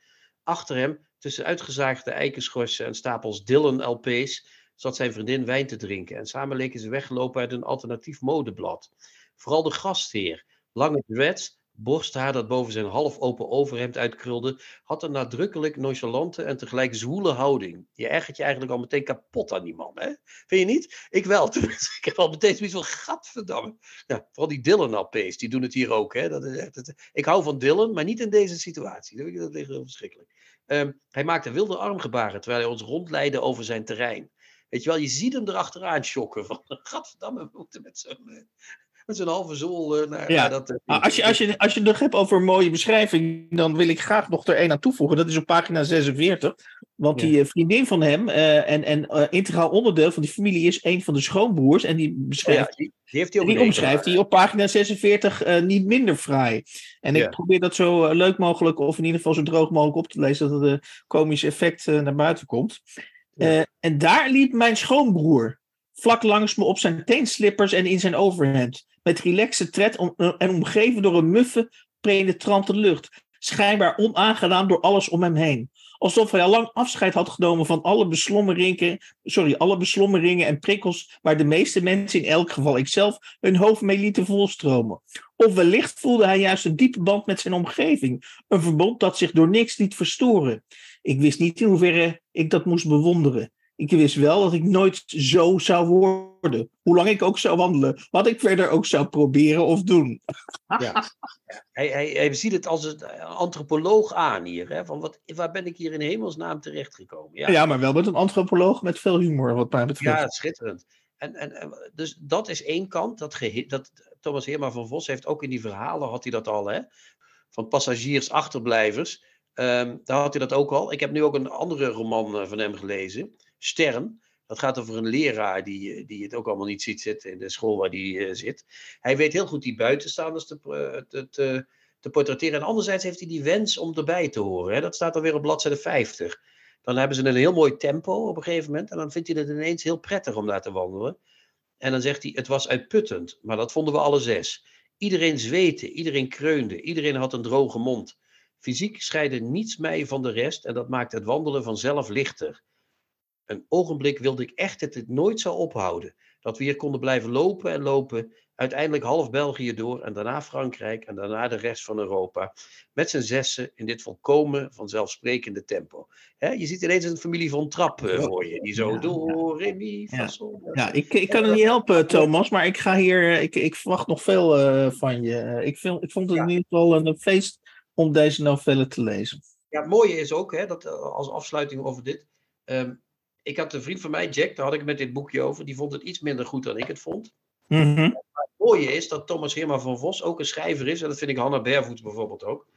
Achter hem, tussen uitgezaagde eikenschorsen en stapels Dylan LP's, zat zijn vriendin wijn te drinken. En samen leken ze weggelopen uit een alternatief modeblad. Vooral de gastheer, lange dreads, borsthaar dat boven zijn half open overhemd uitkrulde, had een nadrukkelijk nonchalante en tegelijk zwoele houding. Je ergert je eigenlijk al meteen kapot aan die man, hè? Vind je niet? Ik wel. ik heb al meteen zoiets van, gadverdamme. Ja, vooral die Dylan-LP's, die doen het hier ook, hè? Dat is echt, ik hou van Dylan, maar niet in deze situatie. Dat ligt heel verschrikkelijk. Um, hij maakte wilde armgebaren terwijl hij ons rondleidde over zijn terrein. Weet je wel, je ziet hem erachteraan schokken. Van, gadverdamme, we moeten met zo'n eh, met zijn halve zool uh, naar, ja. dat... Uh, als, je, als, je, als je het nog hebt over een mooie beschrijving, dan wil ik graag nog er één aan toevoegen. Dat is op pagina 46. Want die vriendin van hem en, en integraal onderdeel van die familie is een van de schoonbroers. En die beschrijft... Ja, die, die, heeft hij die omschrijft hij op pagina 46 niet minder fraai. En ik probeer dat zo leuk mogelijk, of in ieder geval zo droog mogelijk op te lezen, dat het komische effect naar buiten komt. en daar liep mijn schoonbroer vlak langs me op zijn teenslippers en in zijn overhemd met relaxe tred eh, en omgeven door een muffe, penetrante lucht. Schijnbaar onaangenaam door alles om hem heen. Alsof hij al lang afscheid had genomen van alle beslommeringen, sorry, alle beslommeringen en prikkels waar de meeste mensen, in elk geval ikzelf, hun hoofd mee lieten volstromen. Of wellicht voelde hij juist een diepe band met zijn omgeving. Een verbond dat zich door niks liet verstoren. Ik wist niet in hoeverre ik dat moest bewonderen. Ik wist wel dat ik nooit zo zou worden. Hoe lang ik ook zou wandelen. Wat ik verder ook zou proberen of doen. Ja. Hij, hij, hij ziet het als een antropoloog aan hier. Hè? Van wat, waar ben ik hier in hemelsnaam terechtgekomen? Ja. ja, maar wel met een antropoloog met veel humor, wat mij betreft. Ja, schitterend. En, en, dus dat is één kant. Dat, dat Thomas Heerma van Vos heeft ook in die verhalen, had hij dat al, hè? van passagiers, achterblijvers. Um, daar had hij dat ook al. Ik heb nu ook een andere roman eh, van hem gelezen. Stern. Dat gaat over een leraar die, eh, die het ook allemaal niet ziet zitten in de school waar hij uh, zit. Hij weet heel goed die buitenstaanders te, te, te, te, portretteren. En anderzijds heeft hij die wens om erbij te horen. Hè. Dat staat alweer op bladzijde 50. Dan hebben ze een heel mooi tempo op een gegeven moment. En dan vindt hij het ineens heel prettig om daar te wandelen. En dan zegt hij, het was uitputtend. Maar dat vonden we alle zes. Iedereen zweette, iedereen kreunde, iedereen had een droge mond. Fysiek scheidde niets mij van de rest en dat maakte het wandelen vanzelf lichter een ogenblik wilde ik echt dat het nooit zou ophouden. Dat we hier konden blijven lopen en lopen. Uiteindelijk half België door en daarna Frankrijk en daarna de rest van Europa. Met z'n zessen in dit volkomen vanzelfsprekende tempo. je ziet ineens een familie van Trap uh, voor je. Die zo door, ja. mi, ja. ja, ik, ik kan het niet helpen, Thomas. Maar ik ga hier. Ik, ik verwacht nog veel uh, van je. Ik, vind, ik vond het in ieder geval een feest om deze novelle te lezen. Ja, het mooie is ook, hè, dat, eh, als afsluiting over dit. Um, ik had een vriend van mij, Jack, daar had ik het met dit boekje over. Die vond het iets minder goed dan ik het vond. Mm -hmm. Maar het mooie is dat Thomas Herman van Vos ook een schrijver is. En dat vind ik Hanna Bervoets bijvoorbeeld ook.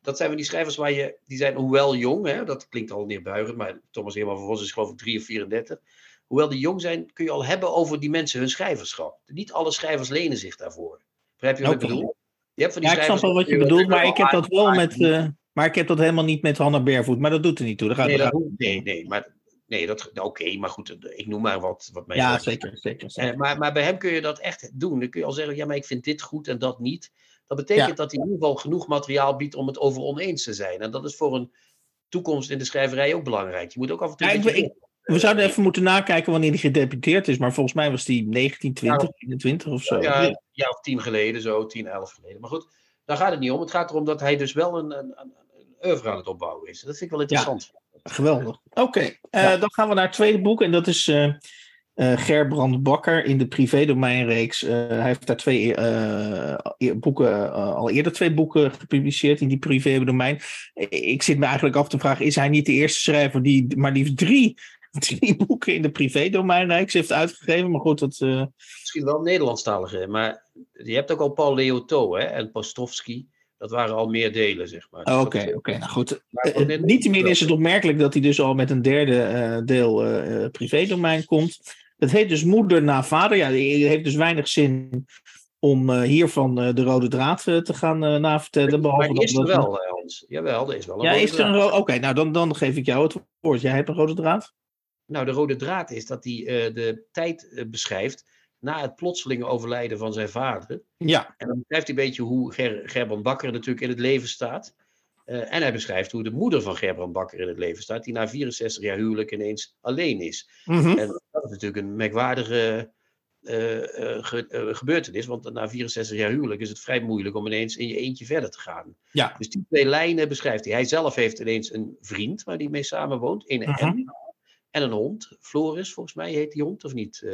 Dat zijn van die schrijvers waar je, die zijn hoewel jong, hè, dat klinkt al neerbuigend, maar Thomas Herman van Vos is geloof ik 3 of 34. Hoewel die jong zijn, kun je al hebben over die mensen hun schrijverschap. Niet alle schrijvers lenen zich daarvoor. Begrijp je wat ik bedoel? Je hebt van die ja, ik snap wel wat je bedoelt, maar ik heb dat wel met... Uh, maar ik heb dat helemaal niet met Hanna Bervoet. Maar dat doet er niet toe. Dat gaat, nee, dat, nee, nee, maar Nee, dat, oké, maar goed, ik noem maar wat. wat mij ja, zeker, zeker. zeker. Eh, maar, maar bij hem kun je dat echt doen. Dan kun je al zeggen, ja, maar ik vind dit goed en dat niet. Dat betekent dat hij in ieder geval genoeg materiaal biedt om het over oneens te zijn. En dat is voor een toekomst in de schrijverij ook belangrijk. Je moet ook af en toe. Ja, ik, we zouden even moeten nakijken wanneer hij gedeputeerd is, maar volgens mij was hij 19, 20, 21 of zo. Ja, ja, of tien geleden, zo, 10, 11 geleden. Maar goed, daar gaat het niet om. Het gaat erom dat hij dus wel een, een, een, een oeuvre aan het opbouwen is. Dat vind ik wel interessant. Geweldig. Oké, eh, dan gaan we naar het tweede boek. En dat is uh, uh, Gerbrand Bakker in de privédomeinreeks. hij heeft daar twee e-, boeken, al eerder twee boeken gepubliceerd in die privédomein. Ik zit me eigenlijk af te vragen, is hij niet de eerste schrijver die maar liefst drie, drie boeken in de privédomeinreeks heeft uitgegeven? Maar goed, dat... Misschien wel Nederlandstalige, maar je hebt ook al Paul Leoto hè, en Postowski. Dat waren al meer delen, zeg maar. Dus oké, oké. Nou goed. Uh, Niettemin is het opmerkelijk dat hij dus al met een derde uh, deel uh, privédomein komt. Het heet dus moeder na vader. Ja, het heeft dus weinig zin om hiervan de rode draad te gaan navertellen. Behalve maar is er wel, Hans. Jawel, er is wel een ja, rode is er een Oké, nou dan, dan geef ik jou het woord. Jij hebt een rode draad? Nou, de rode draad is dat hij de tijd beschrijft na het plotselinge overlijden van zijn vader. Ja. En dan beschrijft hij een beetje hoe Ger Gerbrand Bakker natuurlijk in het leven staat. Uh, en hij beschrijft hoe de moeder van Gerbrand Bakker in het leven staat, die na 64 jaar huwelijk ineens alleen is. Mm -hmm. En dat is natuurlijk een merkwaardige uh, uh, ge gebeurtenis, want na 64 jaar huwelijk is het vrij moeilijk om ineens in je eentje verder te gaan. Ja. Dus die twee lijnen beschrijft hij. Hij zelf heeft ineens een vriend waar hij mee samenwoont, een Mhm. M, en een hond. Floris, volgens mij heet die hond, of niet?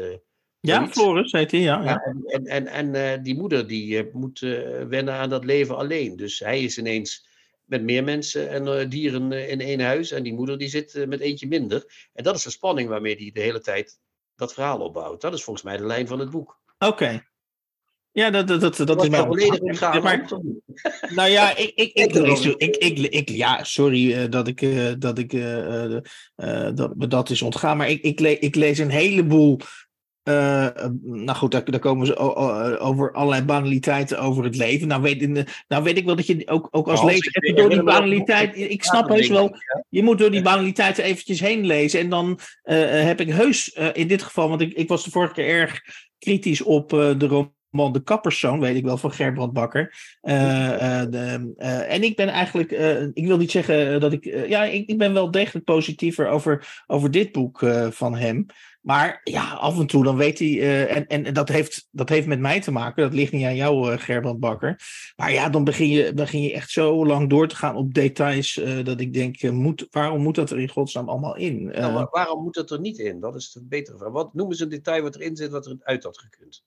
Ja, zoiets. Floris heet hij, ja. ja. Ja, en en, en, en eh, die moeder die eh, moet eh, wennen aan dat leven alleen. Dus hij is ineens met meer mensen en eh, dieren in één huis. En die moeder die zit met eentje minder. En dat is de spanning waarmee hij de hele tijd dat verhaal opbouwt. Dat is volgens mij de lijn van het boek. Oké. Ja, dat, dat, dat, dat is wel... volledig ontgaan. maar-? Nou ja, ik, ik, ik, Ik ik, ik, ja, sorry dat ik, eh, dat, ik eh, eh, eh, dat me dat is ontgaan, maar ik, ik, le- ik lees een heleboel. Eh, eh, nou goed, daar, daar komen ze o- over allerlei banaliteiten over het leven. Nou weet, nou weet ik wel dat je ook, ook als Nou, lezer even door die banaliteit. Ik snap heus wel, je moet door die banaliteiten eventjes heen lezen. En dan eh, heb ik heus eh, in dit geval, want ik, ik was de vorige keer erg kritisch op eh, de roman De Kapperszoon, weet ik wel, van Gerbrand Bakker. Eh, eh, de, eh, en ik ben eigenlijk, ik wil niet zeggen dat ik, ja, ik, ik ben wel degelijk positiever over, over dit boek van hem. Maar ja, af en toe dan weet hij, en, en, en dat, heeft, dat heeft met mij te maken, dat ligt niet aan jou, Gerbrand Bakker. Maar ja, dan begin je, begin je echt zo lang door te gaan op details, dat ik denk, moet, waarom moet dat er in godsnaam allemaal in? Nou, wa- waarom moet dat er niet in? Dat is de betere vraag. Wat noemen ze een detail wat erin zit wat er uit had gekund?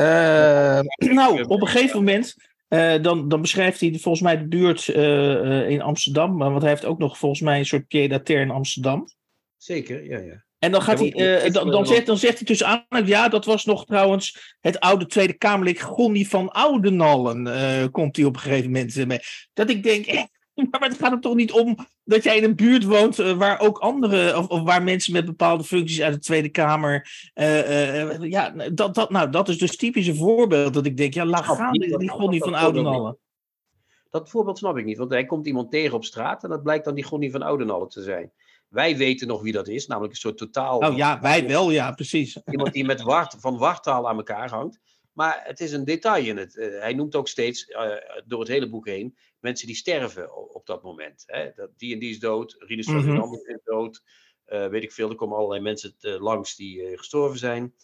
Eh, nou, op een gegeven moment. eh, dan, dan beschrijft hij volgens mij de buurt eh, eh, in Amsterdam. maar Want hij heeft ook nog volgens mij een soort pied-à-terre in Amsterdam. Zeker, ja, ja. En dan, gaat Ja, hij, eh, dan, dan, zegt, dan zegt hij tussen aan. Ja, dat was nog trouwens het oude Tweede Kamerlid Gonnie van Oudenallen. eh, komt hij op een gegeven moment mee. Dat ik denk. eh, maar het gaat er toch niet om dat jij in een buurt woont eh, waar ook andere, of, of waar mensen met bepaalde functies uit de Tweede Kamer. eh, eh, ja, dat, dat, nou, dat is dus typisch een voorbeeld dat ik denk, ja, laat gaan die, die Gonnie van Oudenallen. Dat voorbeeld snap ik niet, want hij komt iemand tegen op straat en dat blijkt dan die Gonnie van Oudenallen te zijn. Wij weten nog wie dat is, namelijk een soort totaal... Oh ja, wij wel, ja, precies. Iemand die met wart, van wartaal aan elkaar hangt. Maar het is een detail in het. eh, hij noemt ook steeds eh, door het hele boek heen mensen die sterven op dat moment. Hè? Dat, die en die is dood, Rinus van Mhm. Ferdinand is dood. eh, weet ik veel, er komen allerlei mensen langs die gestorven zijn.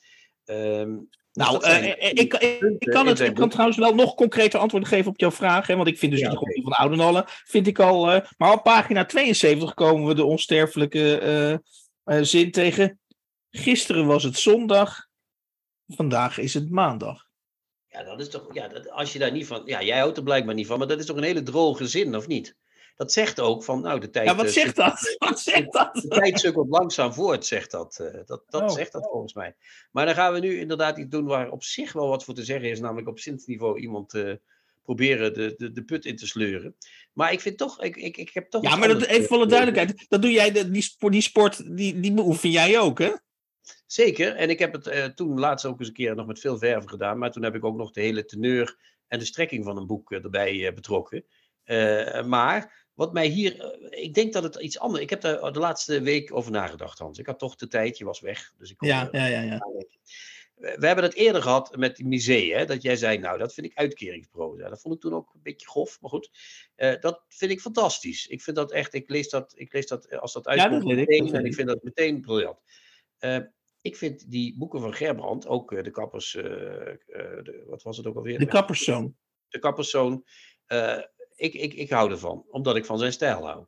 Ehm, dus Nou, zijn ik, ik, kan het, ik kan trouwens wel nog concreter antwoorden geven op jouw vraag. Hè, want ik vind dus Ja, die oké. Gonnie van Oudenallen, vind ik al... maar op pagina 72 komen we de onsterfelijke zin tegen. Gisteren was het zondag, vandaag is het maandag. Ja, dat is toch. Ja, dat, als je daar niet van. Ja, jij houdt er blijkbaar niet van, maar dat is toch een hele droge zin, of niet? Dat zegt ook van. Nou, de tijd. Ja, wat eh, zegt dat? Wat zegt dat? De tijd sukkelt langzaam voort, zegt dat. eh, dat dat Oh. zegt dat volgens mij. Maar dan gaan we nu inderdaad iets doen waar op zich wel wat voor te zeggen is, namelijk op zinsniveau iemand eh, proberen de, de, de put in te sleuren. Maar ik vind toch, ik, ik, ik heb toch. Ja, maar dat, even voor de duidelijkheid. Dat doe jij, de- die, sport, die sport, die, die beoefen jij ook, hè? Zeker, en ik heb het eh, toen laatst ook eens een keer nog met veel verven gedaan, maar toen heb ik ook nog de hele teneur en de strekking van een boek eh, erbij eh, betrokken. Maar wat mij hier, ik denk dat het iets anders. Ik heb daar de laatste week over nagedacht, Hans. Ik had toch de tijd, je was weg, dus ik kon Ja, ja, ja. ja. We hebben het eerder gehad met die musea, dat jij zei, nou, dat vind ik uitkeringsproza. Dat vond ik toen ook een beetje grof, maar goed. Dat vind ik fantastisch. Ik vind dat echt, ik lees dat, ik lees dat als dat uitkomt dat ik, meteen, dat en ik. vind dat meteen briljant. Eh, ik vind die boeken van Gerbrand, ook eh, de kappers, eh, de, wat was het ook alweer? De kapperszoon. de kapperszoon. ik, ik, ik hou ervan, omdat ik van zijn stijl hou.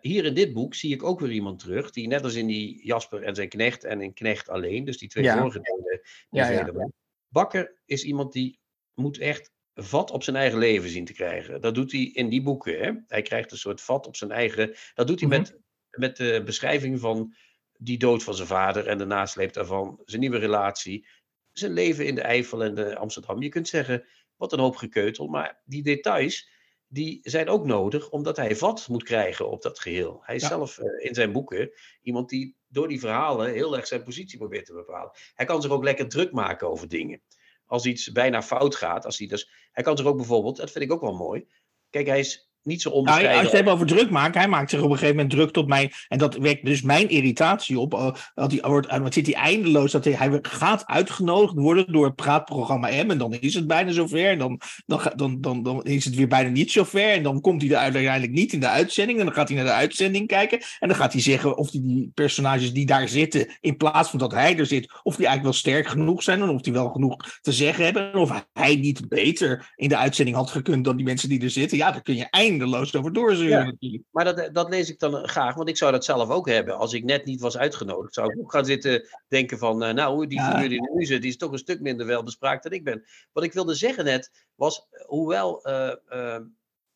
Hier in dit boek zie ik ook weer iemand terug, die net als in die Jasper en zijn knecht en in Knecht alleen, dus die twee Ja. vorige delen, die Ja, Bakker is iemand die moet echt vat op zijn eigen leven zien te krijgen. Dat doet hij in die boeken. Hè? Hij krijgt een soort vat op zijn eigen. Dat doet hij Mhm. met, met de beschrijving van die dood van zijn vader en de nasleep daarvan, zijn nieuwe relatie, zijn leven in de Eifel en de Amsterdam. Je kunt zeggen, wat een hoop gekeutel, maar die details die zijn ook nodig omdat hij vat moet krijgen op dat geheel. Hij is Ja. zelf eh, in zijn boeken iemand die door die verhalen heel erg zijn positie probeert te bepalen. Hij kan zich ook lekker druk maken over dingen. Als iets bijna fout gaat, als hij, dus, hij kan zich ook bijvoorbeeld, dat vind ik ook wel mooi. Kijk, hij is niet zo onbescheiden. Nou, als je het over druk maken, hij maakt zich op een gegeven moment druk tot mij. En dat wekt dus mijn irritatie op. Uh, dat hij wordt, uh, zit hij eindeloos. Dat hij, hij gaat uitgenodigd worden door het praatprogramma M. En dan is het bijna zover. En dan, dan, dan, dan, dan is het weer bijna niet zover. En dan komt hij er uiteindelijk niet in de uitzending. En dan gaat hij naar de uitzending kijken. En dan gaat hij zeggen of die, die personages die daar zitten, in plaats van dat hij er zit, of die eigenlijk wel sterk genoeg zijn. En of die wel genoeg te zeggen hebben. En of hij niet beter in de uitzending had gekund dan die mensen die er zitten. Ja, dan kun je eindeloos eindeloos over doorzeuren. Ja, maar dat, dat lees ik dan graag, want ik zou dat zelf ook hebben. Als ik net niet was uitgenodigd, zou ik ook gaan zitten denken van, uh, nou, die figuur die nu zit, die is toch een stuk minder welbespraakt dan ik ben. Wat ik wilde zeggen net, was, hoewel uh, uh,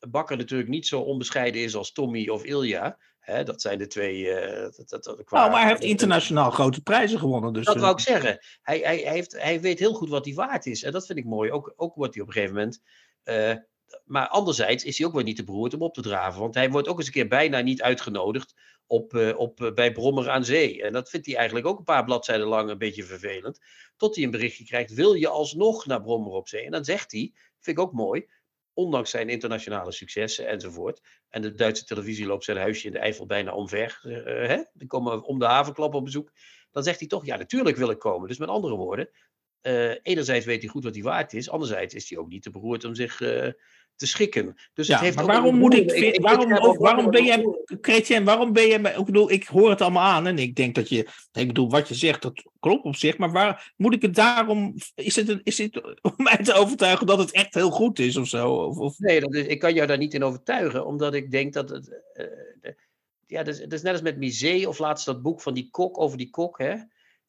Bakker natuurlijk niet zo onbescheiden is als Tommy of Ilja, Hè, dat zijn de twee. Uh, dat, dat, qua, nou, maar hij heeft internationaal grote prijzen gewonnen. Dus, dat uh, wou ik zeggen. Hij, hij, hij, heeft, hij weet heel goed wat hij waard is. En dat vind ik mooi. Ook, ook wordt hij op een gegeven moment. Uh, maar anderzijds is hij ook wel niet te beroerd om op te draven. Want hij wordt ook eens een keer bijna niet uitgenodigd op, uh, op, uh, bij Brommer aan Zee. En dat vindt hij eigenlijk ook een paar bladzijden lang een beetje vervelend. Tot hij een berichtje krijgt, wil je alsnog naar Brommer op Zee? En dan zegt hij, vind ik ook mooi, ondanks zijn internationale successen enzovoort. En de Duitse televisie loopt zijn huisje in de Eifel bijna omver. Uh, hè? Die komen om de havenklap op bezoek. Dan zegt hij toch, ja natuurlijk wil ik komen. Dus met andere woorden, enerzijds weet hij goed wat hij waard is. Anderzijds is hij ook niet te beroerd om zich te schikken. Dus ja, het heeft maar waarom moet ik, waarom, ook, waarom ben jij, Chrétien, waarom ben jij, ik bedoel, ik hoor het allemaal aan en ik denk dat je, ik bedoel, wat je zegt, dat klopt op zich, maar waar moet ik het daarom, is het, een, is het om mij te overtuigen dat het echt heel goed is of zo? Of, of... Nee, dat is, ik kan jou daar niet in overtuigen, omdat ik denk dat het, uh, ja, dat is, dat is net als met Misé of laatst dat boek van die kok over die kok, hè.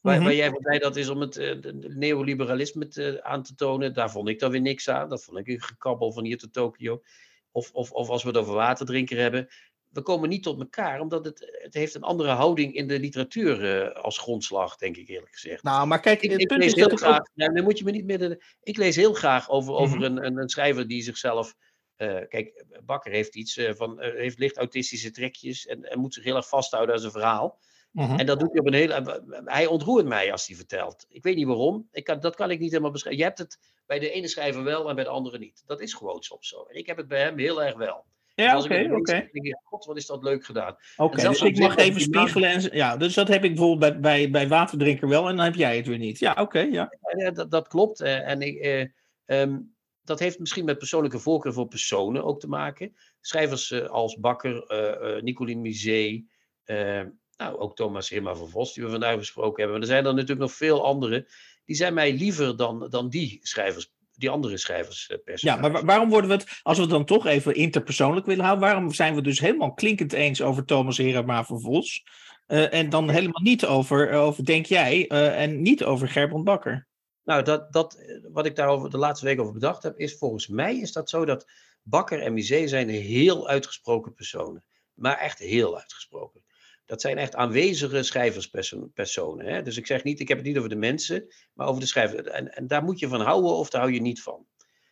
Waar, mm -hmm. waar jij zei dat is om het uh, neoliberalisme te, aan te tonen. Daar vond ik dan weer niks aan. Dat vond ik een gekabbel van hier tot Tokio. Of, of, of als we het over waterdrinker hebben. We komen niet tot elkaar, omdat het, het heeft een andere houding in de literatuur uh, als grondslag, denk ik eerlijk gezegd. Nou, maar kijk, ik, ik lees heel graag. Ook... Nou, dan moet je me niet meer. Ik lees heel graag over, over mm -hmm. een, een, een, schrijver die zichzelf. Uh, kijk, Bakker heeft iets van. heeft licht autistische trekjes en, en moet zich heel erg vasthouden aan zijn verhaal. -huh. En dat doet hij op een hele. Hij ontroert mij als hij vertelt. Ik weet niet waarom. Ik kan, dat kan ik niet helemaal beschrijven. Je hebt het bij de ene schrijver wel en bij de andere niet. Dat is gewoon soms zo. En ik heb het bij hem heel erg wel. Ja, oké, oké. Okay. God, wat is dat leuk gedaan. Oké, okay, dus ik mag even spiegelen. En, ja, dus dat heb ik bijvoorbeeld bij, bij, bij Waterdrinker wel en dan heb jij het weer niet. Ja, oké, ja. ja dat, dat, klopt. En ik, eh, um, dat heeft misschien met persoonlijke voorkeur voor personen ook te maken. Schrijvers uh, als Bakker, uh, uh, Nicoline Misé, nou, ook Thomas Hema van Vos, die we vandaag besproken hebben. Maar er zijn er natuurlijk nog veel andere. Die zijn mij liever dan, dan die schrijvers, die andere schrijvers. Ja, maar waarom worden we het, als we het dan toch even interpersoonlijk willen houden, waarom zijn we dus helemaal klinkend eens over Thomas Hema van Vos? Uh, en dan helemaal niet over, over denk jij, uh, en niet over Gerbrand Bakker? Nou, dat, dat, wat ik daar de laatste week over bedacht heb, is volgens mij is dat zo dat Bakker en Misé zijn heel uitgesproken personen. Maar echt heel uitgesproken dat zijn echt aanwezige schrijverspersonen. Hè? Dus ik zeg niet, ik heb het niet over de mensen, maar over de schrijvers. En, en daar moet je van houden of daar hou je niet van.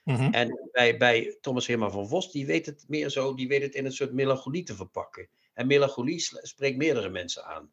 Mm-hmm. En bij, bij Thomas Herman van Vos, die weet het meer zo, die weet het in een soort melancholie te verpakken. En melancholie spreekt meerdere mensen aan.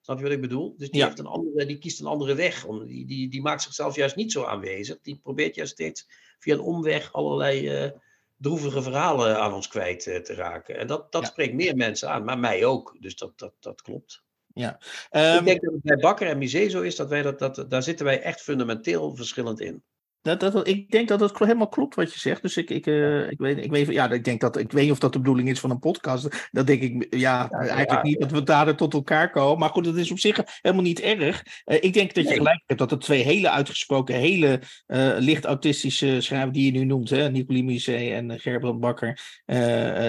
Snap je wat ik bedoel? Dus die, ja. heeft een andere, die kiest een andere weg. Om, die, die, die maakt zichzelf juist niet zo aanwezig. Die probeert juist steeds via een omweg allerlei uh, droevige verhalen aan ons kwijt uh, te raken. En dat, dat ja. spreekt meer mensen aan, maar mij ook. Dus dat, dat, dat klopt. Ja. Um, ik denk dat het bij Bakker en Misé zo is dat wij dat, dat, daar zitten wij echt fundamenteel verschillend in. Dat, dat, ik denk dat het helemaal klopt wat je zegt. Dus ik, ik, uh, ik, weet, ik, weet, ja, ik, denk dat, ik weet niet of dat de bedoeling is van een podcast. Dat denk ik ja, ja eigenlijk ja, niet dat we daar tot elkaar komen. Maar goed, dat is op zich helemaal niet erg. Uh, ik denk dat je gelijk hebt dat er twee hele uitgesproken, hele uh, licht autistische schrijvers die je nu noemt, hè, Nicolie Musee en Gerbrand Bakker,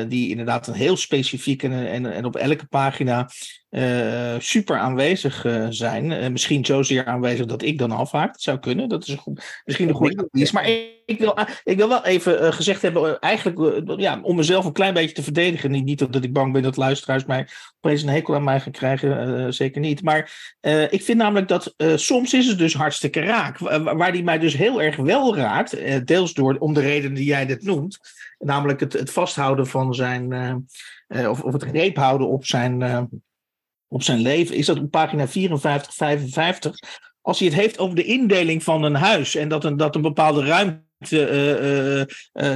die inderdaad een heel specifiek en, en, en op elke pagina uh, super aanwezig uh, zijn. Uh, misschien zozeer aanwezig dat ik dan afhaak. Dat zou kunnen. Dat is een goed, misschien een goede analyse. Maar ik, ik, wil, ik wil wel even gezegd hebben, eigenlijk ja, om mezelf een klein beetje te verdedigen. Niet, niet dat ik bang ben dat luisteraars mij opeens een hekel aan mij gaan krijgen. zeker niet. Maar ik vind namelijk dat soms is het dus hartstikke raak. Waar die mij dus heel erg wel raakt. deels door, om de reden die jij net noemt. Namelijk het, het vasthouden van zijn. of, of het greep houden op zijn op zijn leven, is dat op pagina 54, 55. Als hij het heeft over de indeling van een huis en dat een, dat een bepaalde ruimte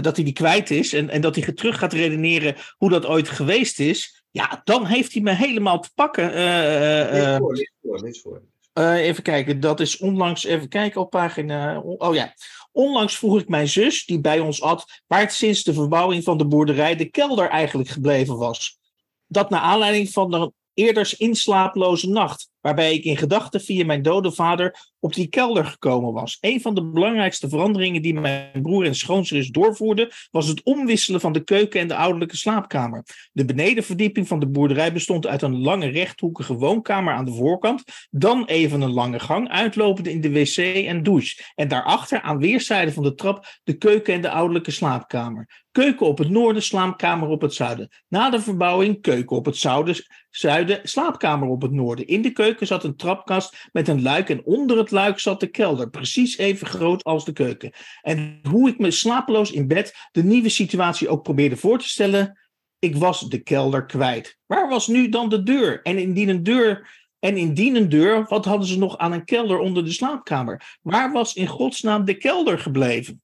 dat hij die kwijt is en, en dat hij terug gaat redeneren hoe dat ooit geweest is, ja, dan heeft hij me helemaal te pakken. lees voor, lees voor, voor. even kijken, dat is onlangs, even kijken op pagina. Oh ja. Onlangs vroeg ik mijn zus, die bij ons at, waar het sinds de verbouwing van de boerderij de kelder eigenlijk gebleven was. Dat naar aanleiding van de eerders inslaaploze nacht, waarbij ik in gedachten via mijn dode vader op die kelder gekomen was. Een van de belangrijkste veranderingen die mijn broer en schoonzus doorvoerden, was het omwisselen van de keuken en de ouderlijke slaapkamer. De benedenverdieping van de boerderij bestond uit een lange rechthoekige woonkamer aan de voorkant, dan even een lange gang, uitlopende in de wc en douche. En daarachter, aan weerszijden van de trap, de keuken en de ouderlijke slaapkamer. Keuken op het noorden, slaapkamer op het zuiden. Na de verbouwing, keuken op het zuiden, slaapkamer op het noorden. In de keuken zat een trapkast met een luik en onder het luik zat de kelder, precies even groot als de keuken. En hoe ik me slapeloos in bed de nieuwe situatie ook probeerde voor te stellen, ik was de kelder kwijt. Waar was nu dan de deur? En indien een deur en indien een deur, wat hadden ze nog aan een kelder onder de slaapkamer? Waar was in godsnaam de kelder gebleven?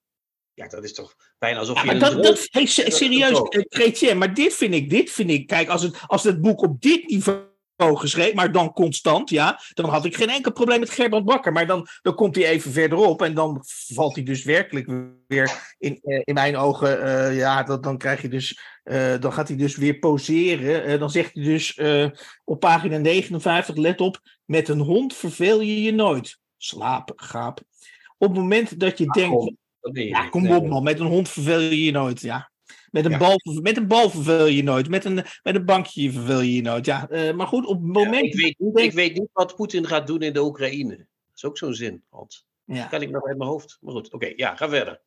Ja, dat is toch bijna alsof ja, je... Dat, dat, hey, serieus, Chrétien, maar dit vind ik, dit vind ik... Kijk, als het, als het boek op dit niveau geschreven, maar dan constant, ja, dan had ik geen enkel probleem met Gerbrand Bakker. Maar dan, dan komt hij even verderop en dan valt hij dus werkelijk weer in, eh, in mijn ogen, uh, ja, dat, dan krijg je dus, uh, dan gaat hij dus weer poseren. dan zegt hij dus op pagina 59, let op, met een hond verveel je je nooit. Slaap, gaap. Op het moment dat je denkt, ja, kom op man, met een hond verveel je je nooit, ja. Met een, bal, met een bal verveel je nooit. Met een, met een bankje verveel je je nooit. Ja, uh, maar goed, op het moment... ik, weet, denk... ik weet niet wat Poetin gaat doen in de Oekraïne. Dat is ook zo'n zin, Hans. Ja. Dat kan ik nog uit mijn hoofd. Maar goed, oké, ja, ga verder.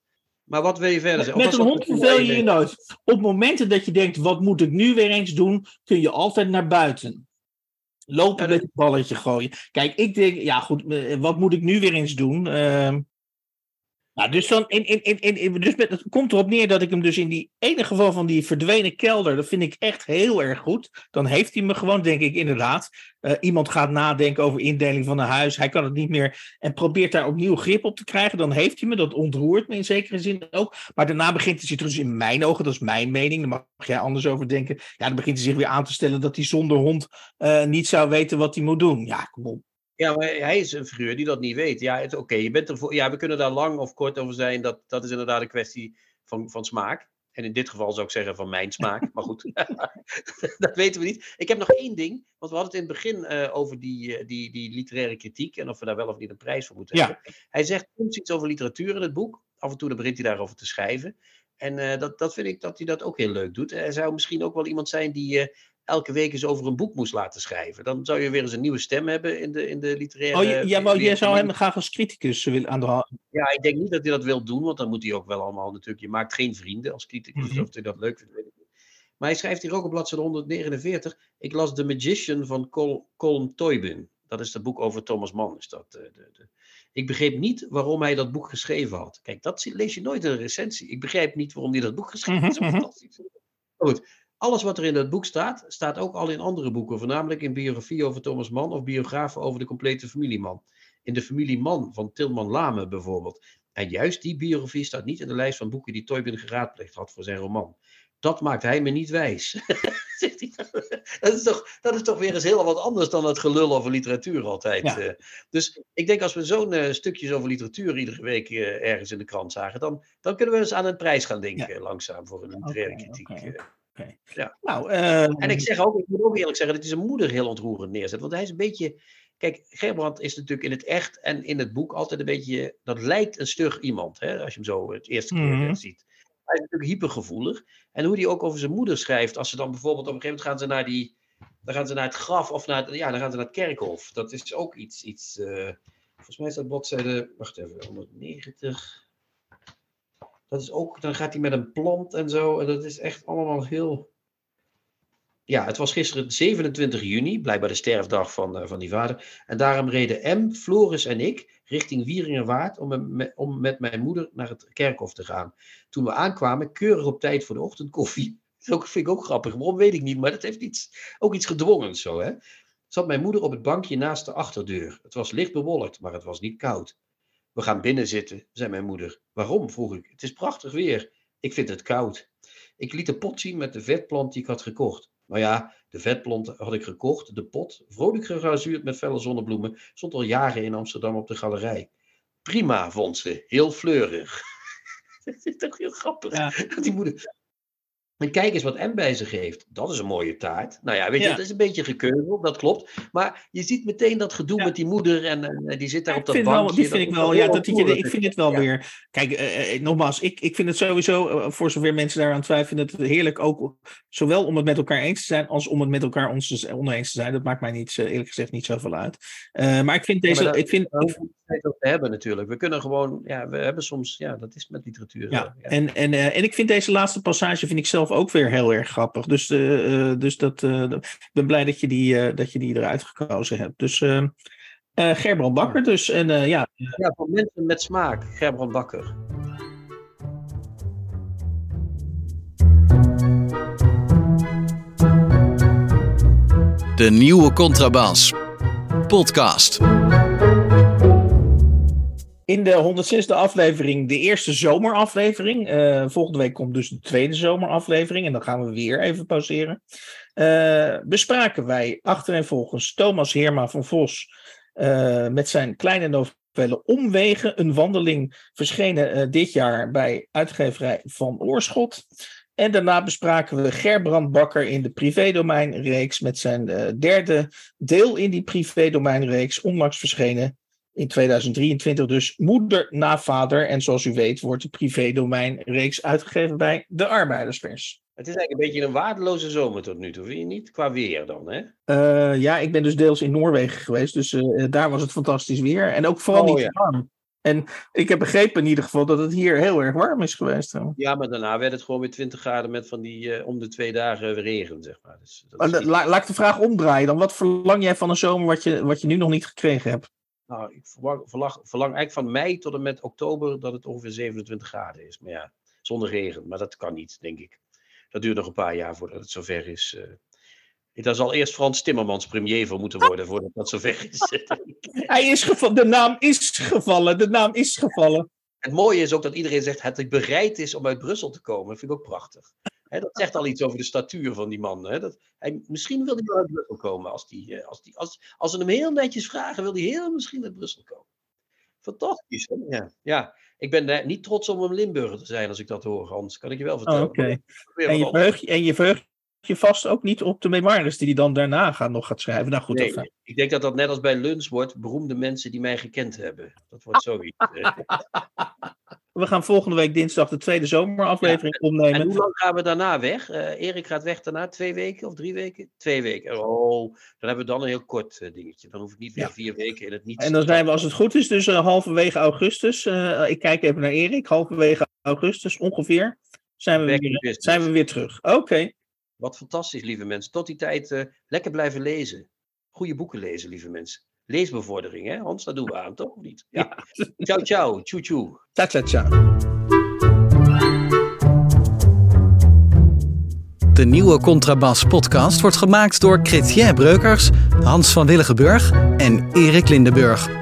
Maar wat wil je verder zeggen? Met een hond verveel je je nooit. Op momenten dat je denkt, wat moet ik nu weer eens doen, kun je altijd naar buiten. Lopen met het balletje gooien. Kijk, ik denk, ja goed, eh, wat moet ik nu weer eens doen? Uh, nou, dus, dan in, in, in, in, dus met, het komt erop neer dat ik hem dus in die ene geval van die verdwenen kelder, dat vind ik echt heel erg goed. Dan heeft hij me gewoon, denk ik inderdaad. Uh, iemand gaat nadenken over indeling van een huis, hij kan het niet meer en probeert daar opnieuw grip op te krijgen. Dan heeft hij me, dat ontroert me in zekere zin ook. Maar daarna begint hij zich dus in mijn ogen, dat is mijn mening, daar mag jij anders over denken. Ja, dan begint hij zich weer aan te stellen dat hij zonder hond uh, niet zou weten wat hij moet doen. Ja, kom op. Ja, maar hij is een figuur die dat niet weet. Ja, oké, je bent ervoor. Ja, we kunnen daar lang of kort over zijn. Dat, dat is inderdaad een kwestie van, van smaak. En in dit geval zou ik zeggen van mijn smaak. Maar goed, dat weten we niet. Ik heb nog één ding. Want we hadden het in het begin uh, over die, uh, die, die literaire kritiek. En of we daar wel of niet een prijs voor moeten ja. hebben. Hij zegt soms iets over literatuur in het boek. Af en toe dan begint hij daarover te schrijven. En uh, dat, dat vind ik dat hij dat ook heel leuk doet. Hij zou misschien ook wel iemand zijn die elke week eens over een boek moest laten schrijven. Dan zou je weer eens een nieuwe stem hebben in de, in de literaire... Oh, ja, maar jij zou hem graag als criticus willen aan de hand... Ja, ik denk niet dat hij dat wil doen, want dan moet hij ook wel allemaal natuurlijk... Je maakt geen vrienden als criticus, mm -hmm. of hij dat leuk vindt, weet ik niet. Maar hij schrijft hier ook op bladzijde 149... Ik las The Magician van Col Colm Toybin. Dat is het boek over Thomas Mann. Is dat, de, de, de... Ik begreep niet waarom hij dat boek geschreven had. Kijk, dat lees je nooit in een recensie. Ik begrijp niet waarom hij dat boek geschreven heeft. Mm -hmm. Dat is fantastisch. Goed, alles wat er in dat boek staat, staat ook al in andere boeken, voornamelijk in biografie over Thomas Mann of biografen over de complete familie Mann. In de familie Mann van Tilman Lame bijvoorbeeld. En juist die biografie staat niet in de lijst van boeken die Toybin geraadpleegd had voor zijn roman. Dat maakt hij me niet wijs. dat, is toch, dat is toch weer eens heel wat anders dan het gelul over literatuur altijd. Ja. Eh. Dus ik denk als we zo'n uh, stukjes over literatuur iedere week uh, ergens in de krant zagen, dan, dan kunnen we eens aan een prijs gaan denken, ja. langzaam, voor een literaire okay, kritiek. Okay. Okay. Ja. Nou, uh, en ik zeg ook, ik moet ook eerlijk zeggen dat hij zijn moeder heel ontroerend neerzet. Want hij is een beetje. Kijk, Gerbrand is natuurlijk in het echt en in het boek altijd een beetje. Dat lijkt een stug iemand, hè, als je hem zo het eerste keer mm -hmm. ziet. Hij is natuurlijk hypergevoelig. En hoe hij ook over zijn moeder schrijft, als ze dan bijvoorbeeld op een gegeven moment gaan ze naar die. Dan gaan ze naar het graf of naar het, ja, dan gaan ze naar het kerkhof. Dat is ook iets. iets uh, volgens mij is dat bladzijde. Wacht even, 190. Dat is ook, dan gaat hij met een plant en zo. En dat is echt allemaal heel. Ja, het was gisteren 27 juni, blijkbaar de sterfdag van, uh, van die vader. En daarom reden M, Floris en ik richting Wieringerwaard om, om met mijn moeder naar het kerkhof te gaan. Toen we aankwamen, keurig op tijd voor de ochtendkoffie. Dat vind ik ook grappig. Waarom weet ik niet, maar dat heeft iets, ook iets gedwongen zo. Hè? Zat mijn moeder op het bankje naast de achterdeur. Het was licht bewolkt, maar het was niet koud. We gaan binnen zitten, zei mijn moeder. Waarom? vroeg ik. Het is prachtig weer. Ik vind het koud. Ik liet de pot zien met de vetplant die ik had gekocht. Nou ja, de vetplant had ik gekocht. De pot, vrolijk geglazuurd met felle zonnebloemen, stond al jaren in Amsterdam op de galerij. Prima, vond ze. Heel fleurig. Dat is toch heel grappig. Ja. Die moeder. En kijk eens wat M bij zich heeft. Dat is een mooie taart. Nou ja, weet je, dat is een beetje gekeuzel, dat klopt. Maar je ziet meteen dat gedoe met die moeder en, die zit daar op dat bankje. die vind ik wel, ja, dat, je, ik vind het wel weer. Kijk, uh, nogmaals, ik, ik vind het sowieso, uh, voor zover mensen daaraan twijfelen, het heerlijk ook, zowel om het met elkaar eens te zijn, als om het met elkaar ons, oneens te zijn. Dat maakt mij niet, eerlijk gezegd niet zoveel uit. maar ik vind deze. Ik vind, dat we hebben natuurlijk. We kunnen gewoon, ja, we hebben soms, ja, dat is met literatuur. Ja. En, en, en ik vind deze laatste passage vind ik zelf ook weer heel erg grappig. Dus, uh, dus dat, uh, ik ben blij dat je die, dat je die eruit gekozen hebt. Dus Gerbrand Bakker dus. En, ja. ja, voor mensen met smaak, Gerbrand Bakker. De nieuwe Contrabas. Podcast. In de 106e aflevering, de eerste zomeraflevering. Uh, volgende week komt dus de tweede zomeraflevering. En dan gaan we weer even pauzeren. Uh, bespraken wij achtereenvolgens Thomas Heerma van Vos. Uh, met zijn kleine novelle Omwegen. Een wandeling verschenen dit jaar bij uitgeverij Van Oorschot. En daarna bespraken we Gerbrand Bakker in de privédomeinreeks met zijn derde deel in die privédomeinreeks, onlangs verschenen in 2023 dus moeder na vader. En zoals u weet wordt de privédomeinreeks uitgegeven bij de Arbeiderspers. Het is eigenlijk een beetje een waardeloze zomer tot nu toe, vind je niet? Qua weer dan, hè? Uh, ja, ik ben dus deels in Noorwegen geweest, dus uh, daar was het fantastisch weer. En ook vooral oh, niet ja. warm. En ik heb begrepen in ieder geval dat het hier heel erg warm is geweest. Ja, maar daarna werd het gewoon weer 20 graden met van die uh, om de twee dagen regen, zeg maar. Dus dat la, laat ik de vraag omdraaien dan. Wat verlang jij van een zomer wat je, wat je nu nog niet gekregen hebt? Nou, ik verlang, verlang, eigenlijk van mei tot en met oktober dat het ongeveer 27 graden is. Maar ja, zonder regen. Maar dat kan niet, denk ik. Dat duurt nog een paar jaar voordat het zover is. Uh, daar zal eerst Frans Timmermans premier voor moeten worden voordat dat zover is. Hij is gevallen. De naam is gevallen. De naam is gevallen. Het mooie is ook dat iedereen zegt dat hij bereid is om uit Brussel te komen. Dat vind ik ook prachtig dat zegt al iets over de statuur van die man. dat, hij, misschien wil hij wel uit Brussel komen. Als, die, eh, als, die, als, als ze hem heel netjes vragen, wil hij heel misschien uit Brussel komen. Fantastisch. Hè? Ja. ja, ik ben niet trots om een Limburger te zijn als ik dat hoor, Hans. Kan ik je wel vertellen. Oh, en, je verheugt, en je verheugt je vast ook niet op de memoires die hij dan daarna gaat, nog gaat schrijven. Nou goed, nee, ik denk dat dat net als bij lunch wordt. Beroemde mensen die mij gekend hebben. Dat wordt zoiets. We gaan volgende week dinsdag de tweede zomeraflevering opnemen. En hoe lang gaan we daarna weg? Uh, Erik gaat weg daarna twee weken of drie weken? Twee weken. Oh, dan hebben we dan een heel kort uh, dingetje. Dan hoef ik niet weer vier weken in het niet. En dan zijn we, als het goed is, dus uh, halverwege augustus. ik kijk even naar Erik. Halverwege augustus ongeveer. Zijn we, weer, zijn we weer terug. Oké. Wat fantastisch, lieve mensen. Tot die tijd lekker blijven lezen. Goede boeken lezen, lieve mensen leesbevordering, hè Hans? Dat doen we aan, toch? Of niet? Ja. Ciao, ciao. Tjoe, tjoe. Ciao, ciao, ciao. De nieuwe Contrabas podcast wordt gemaakt door Chrétien Breukers, Hans van Willigenburg en Erik Lindenburg.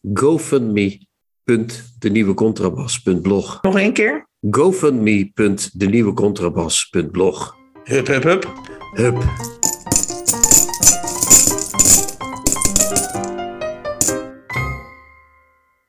gofundme.denieuwecontrabas.blog. Nog één keer? gofundme.denieuwecontrabas.blog. Hup, hup, hup. Hup.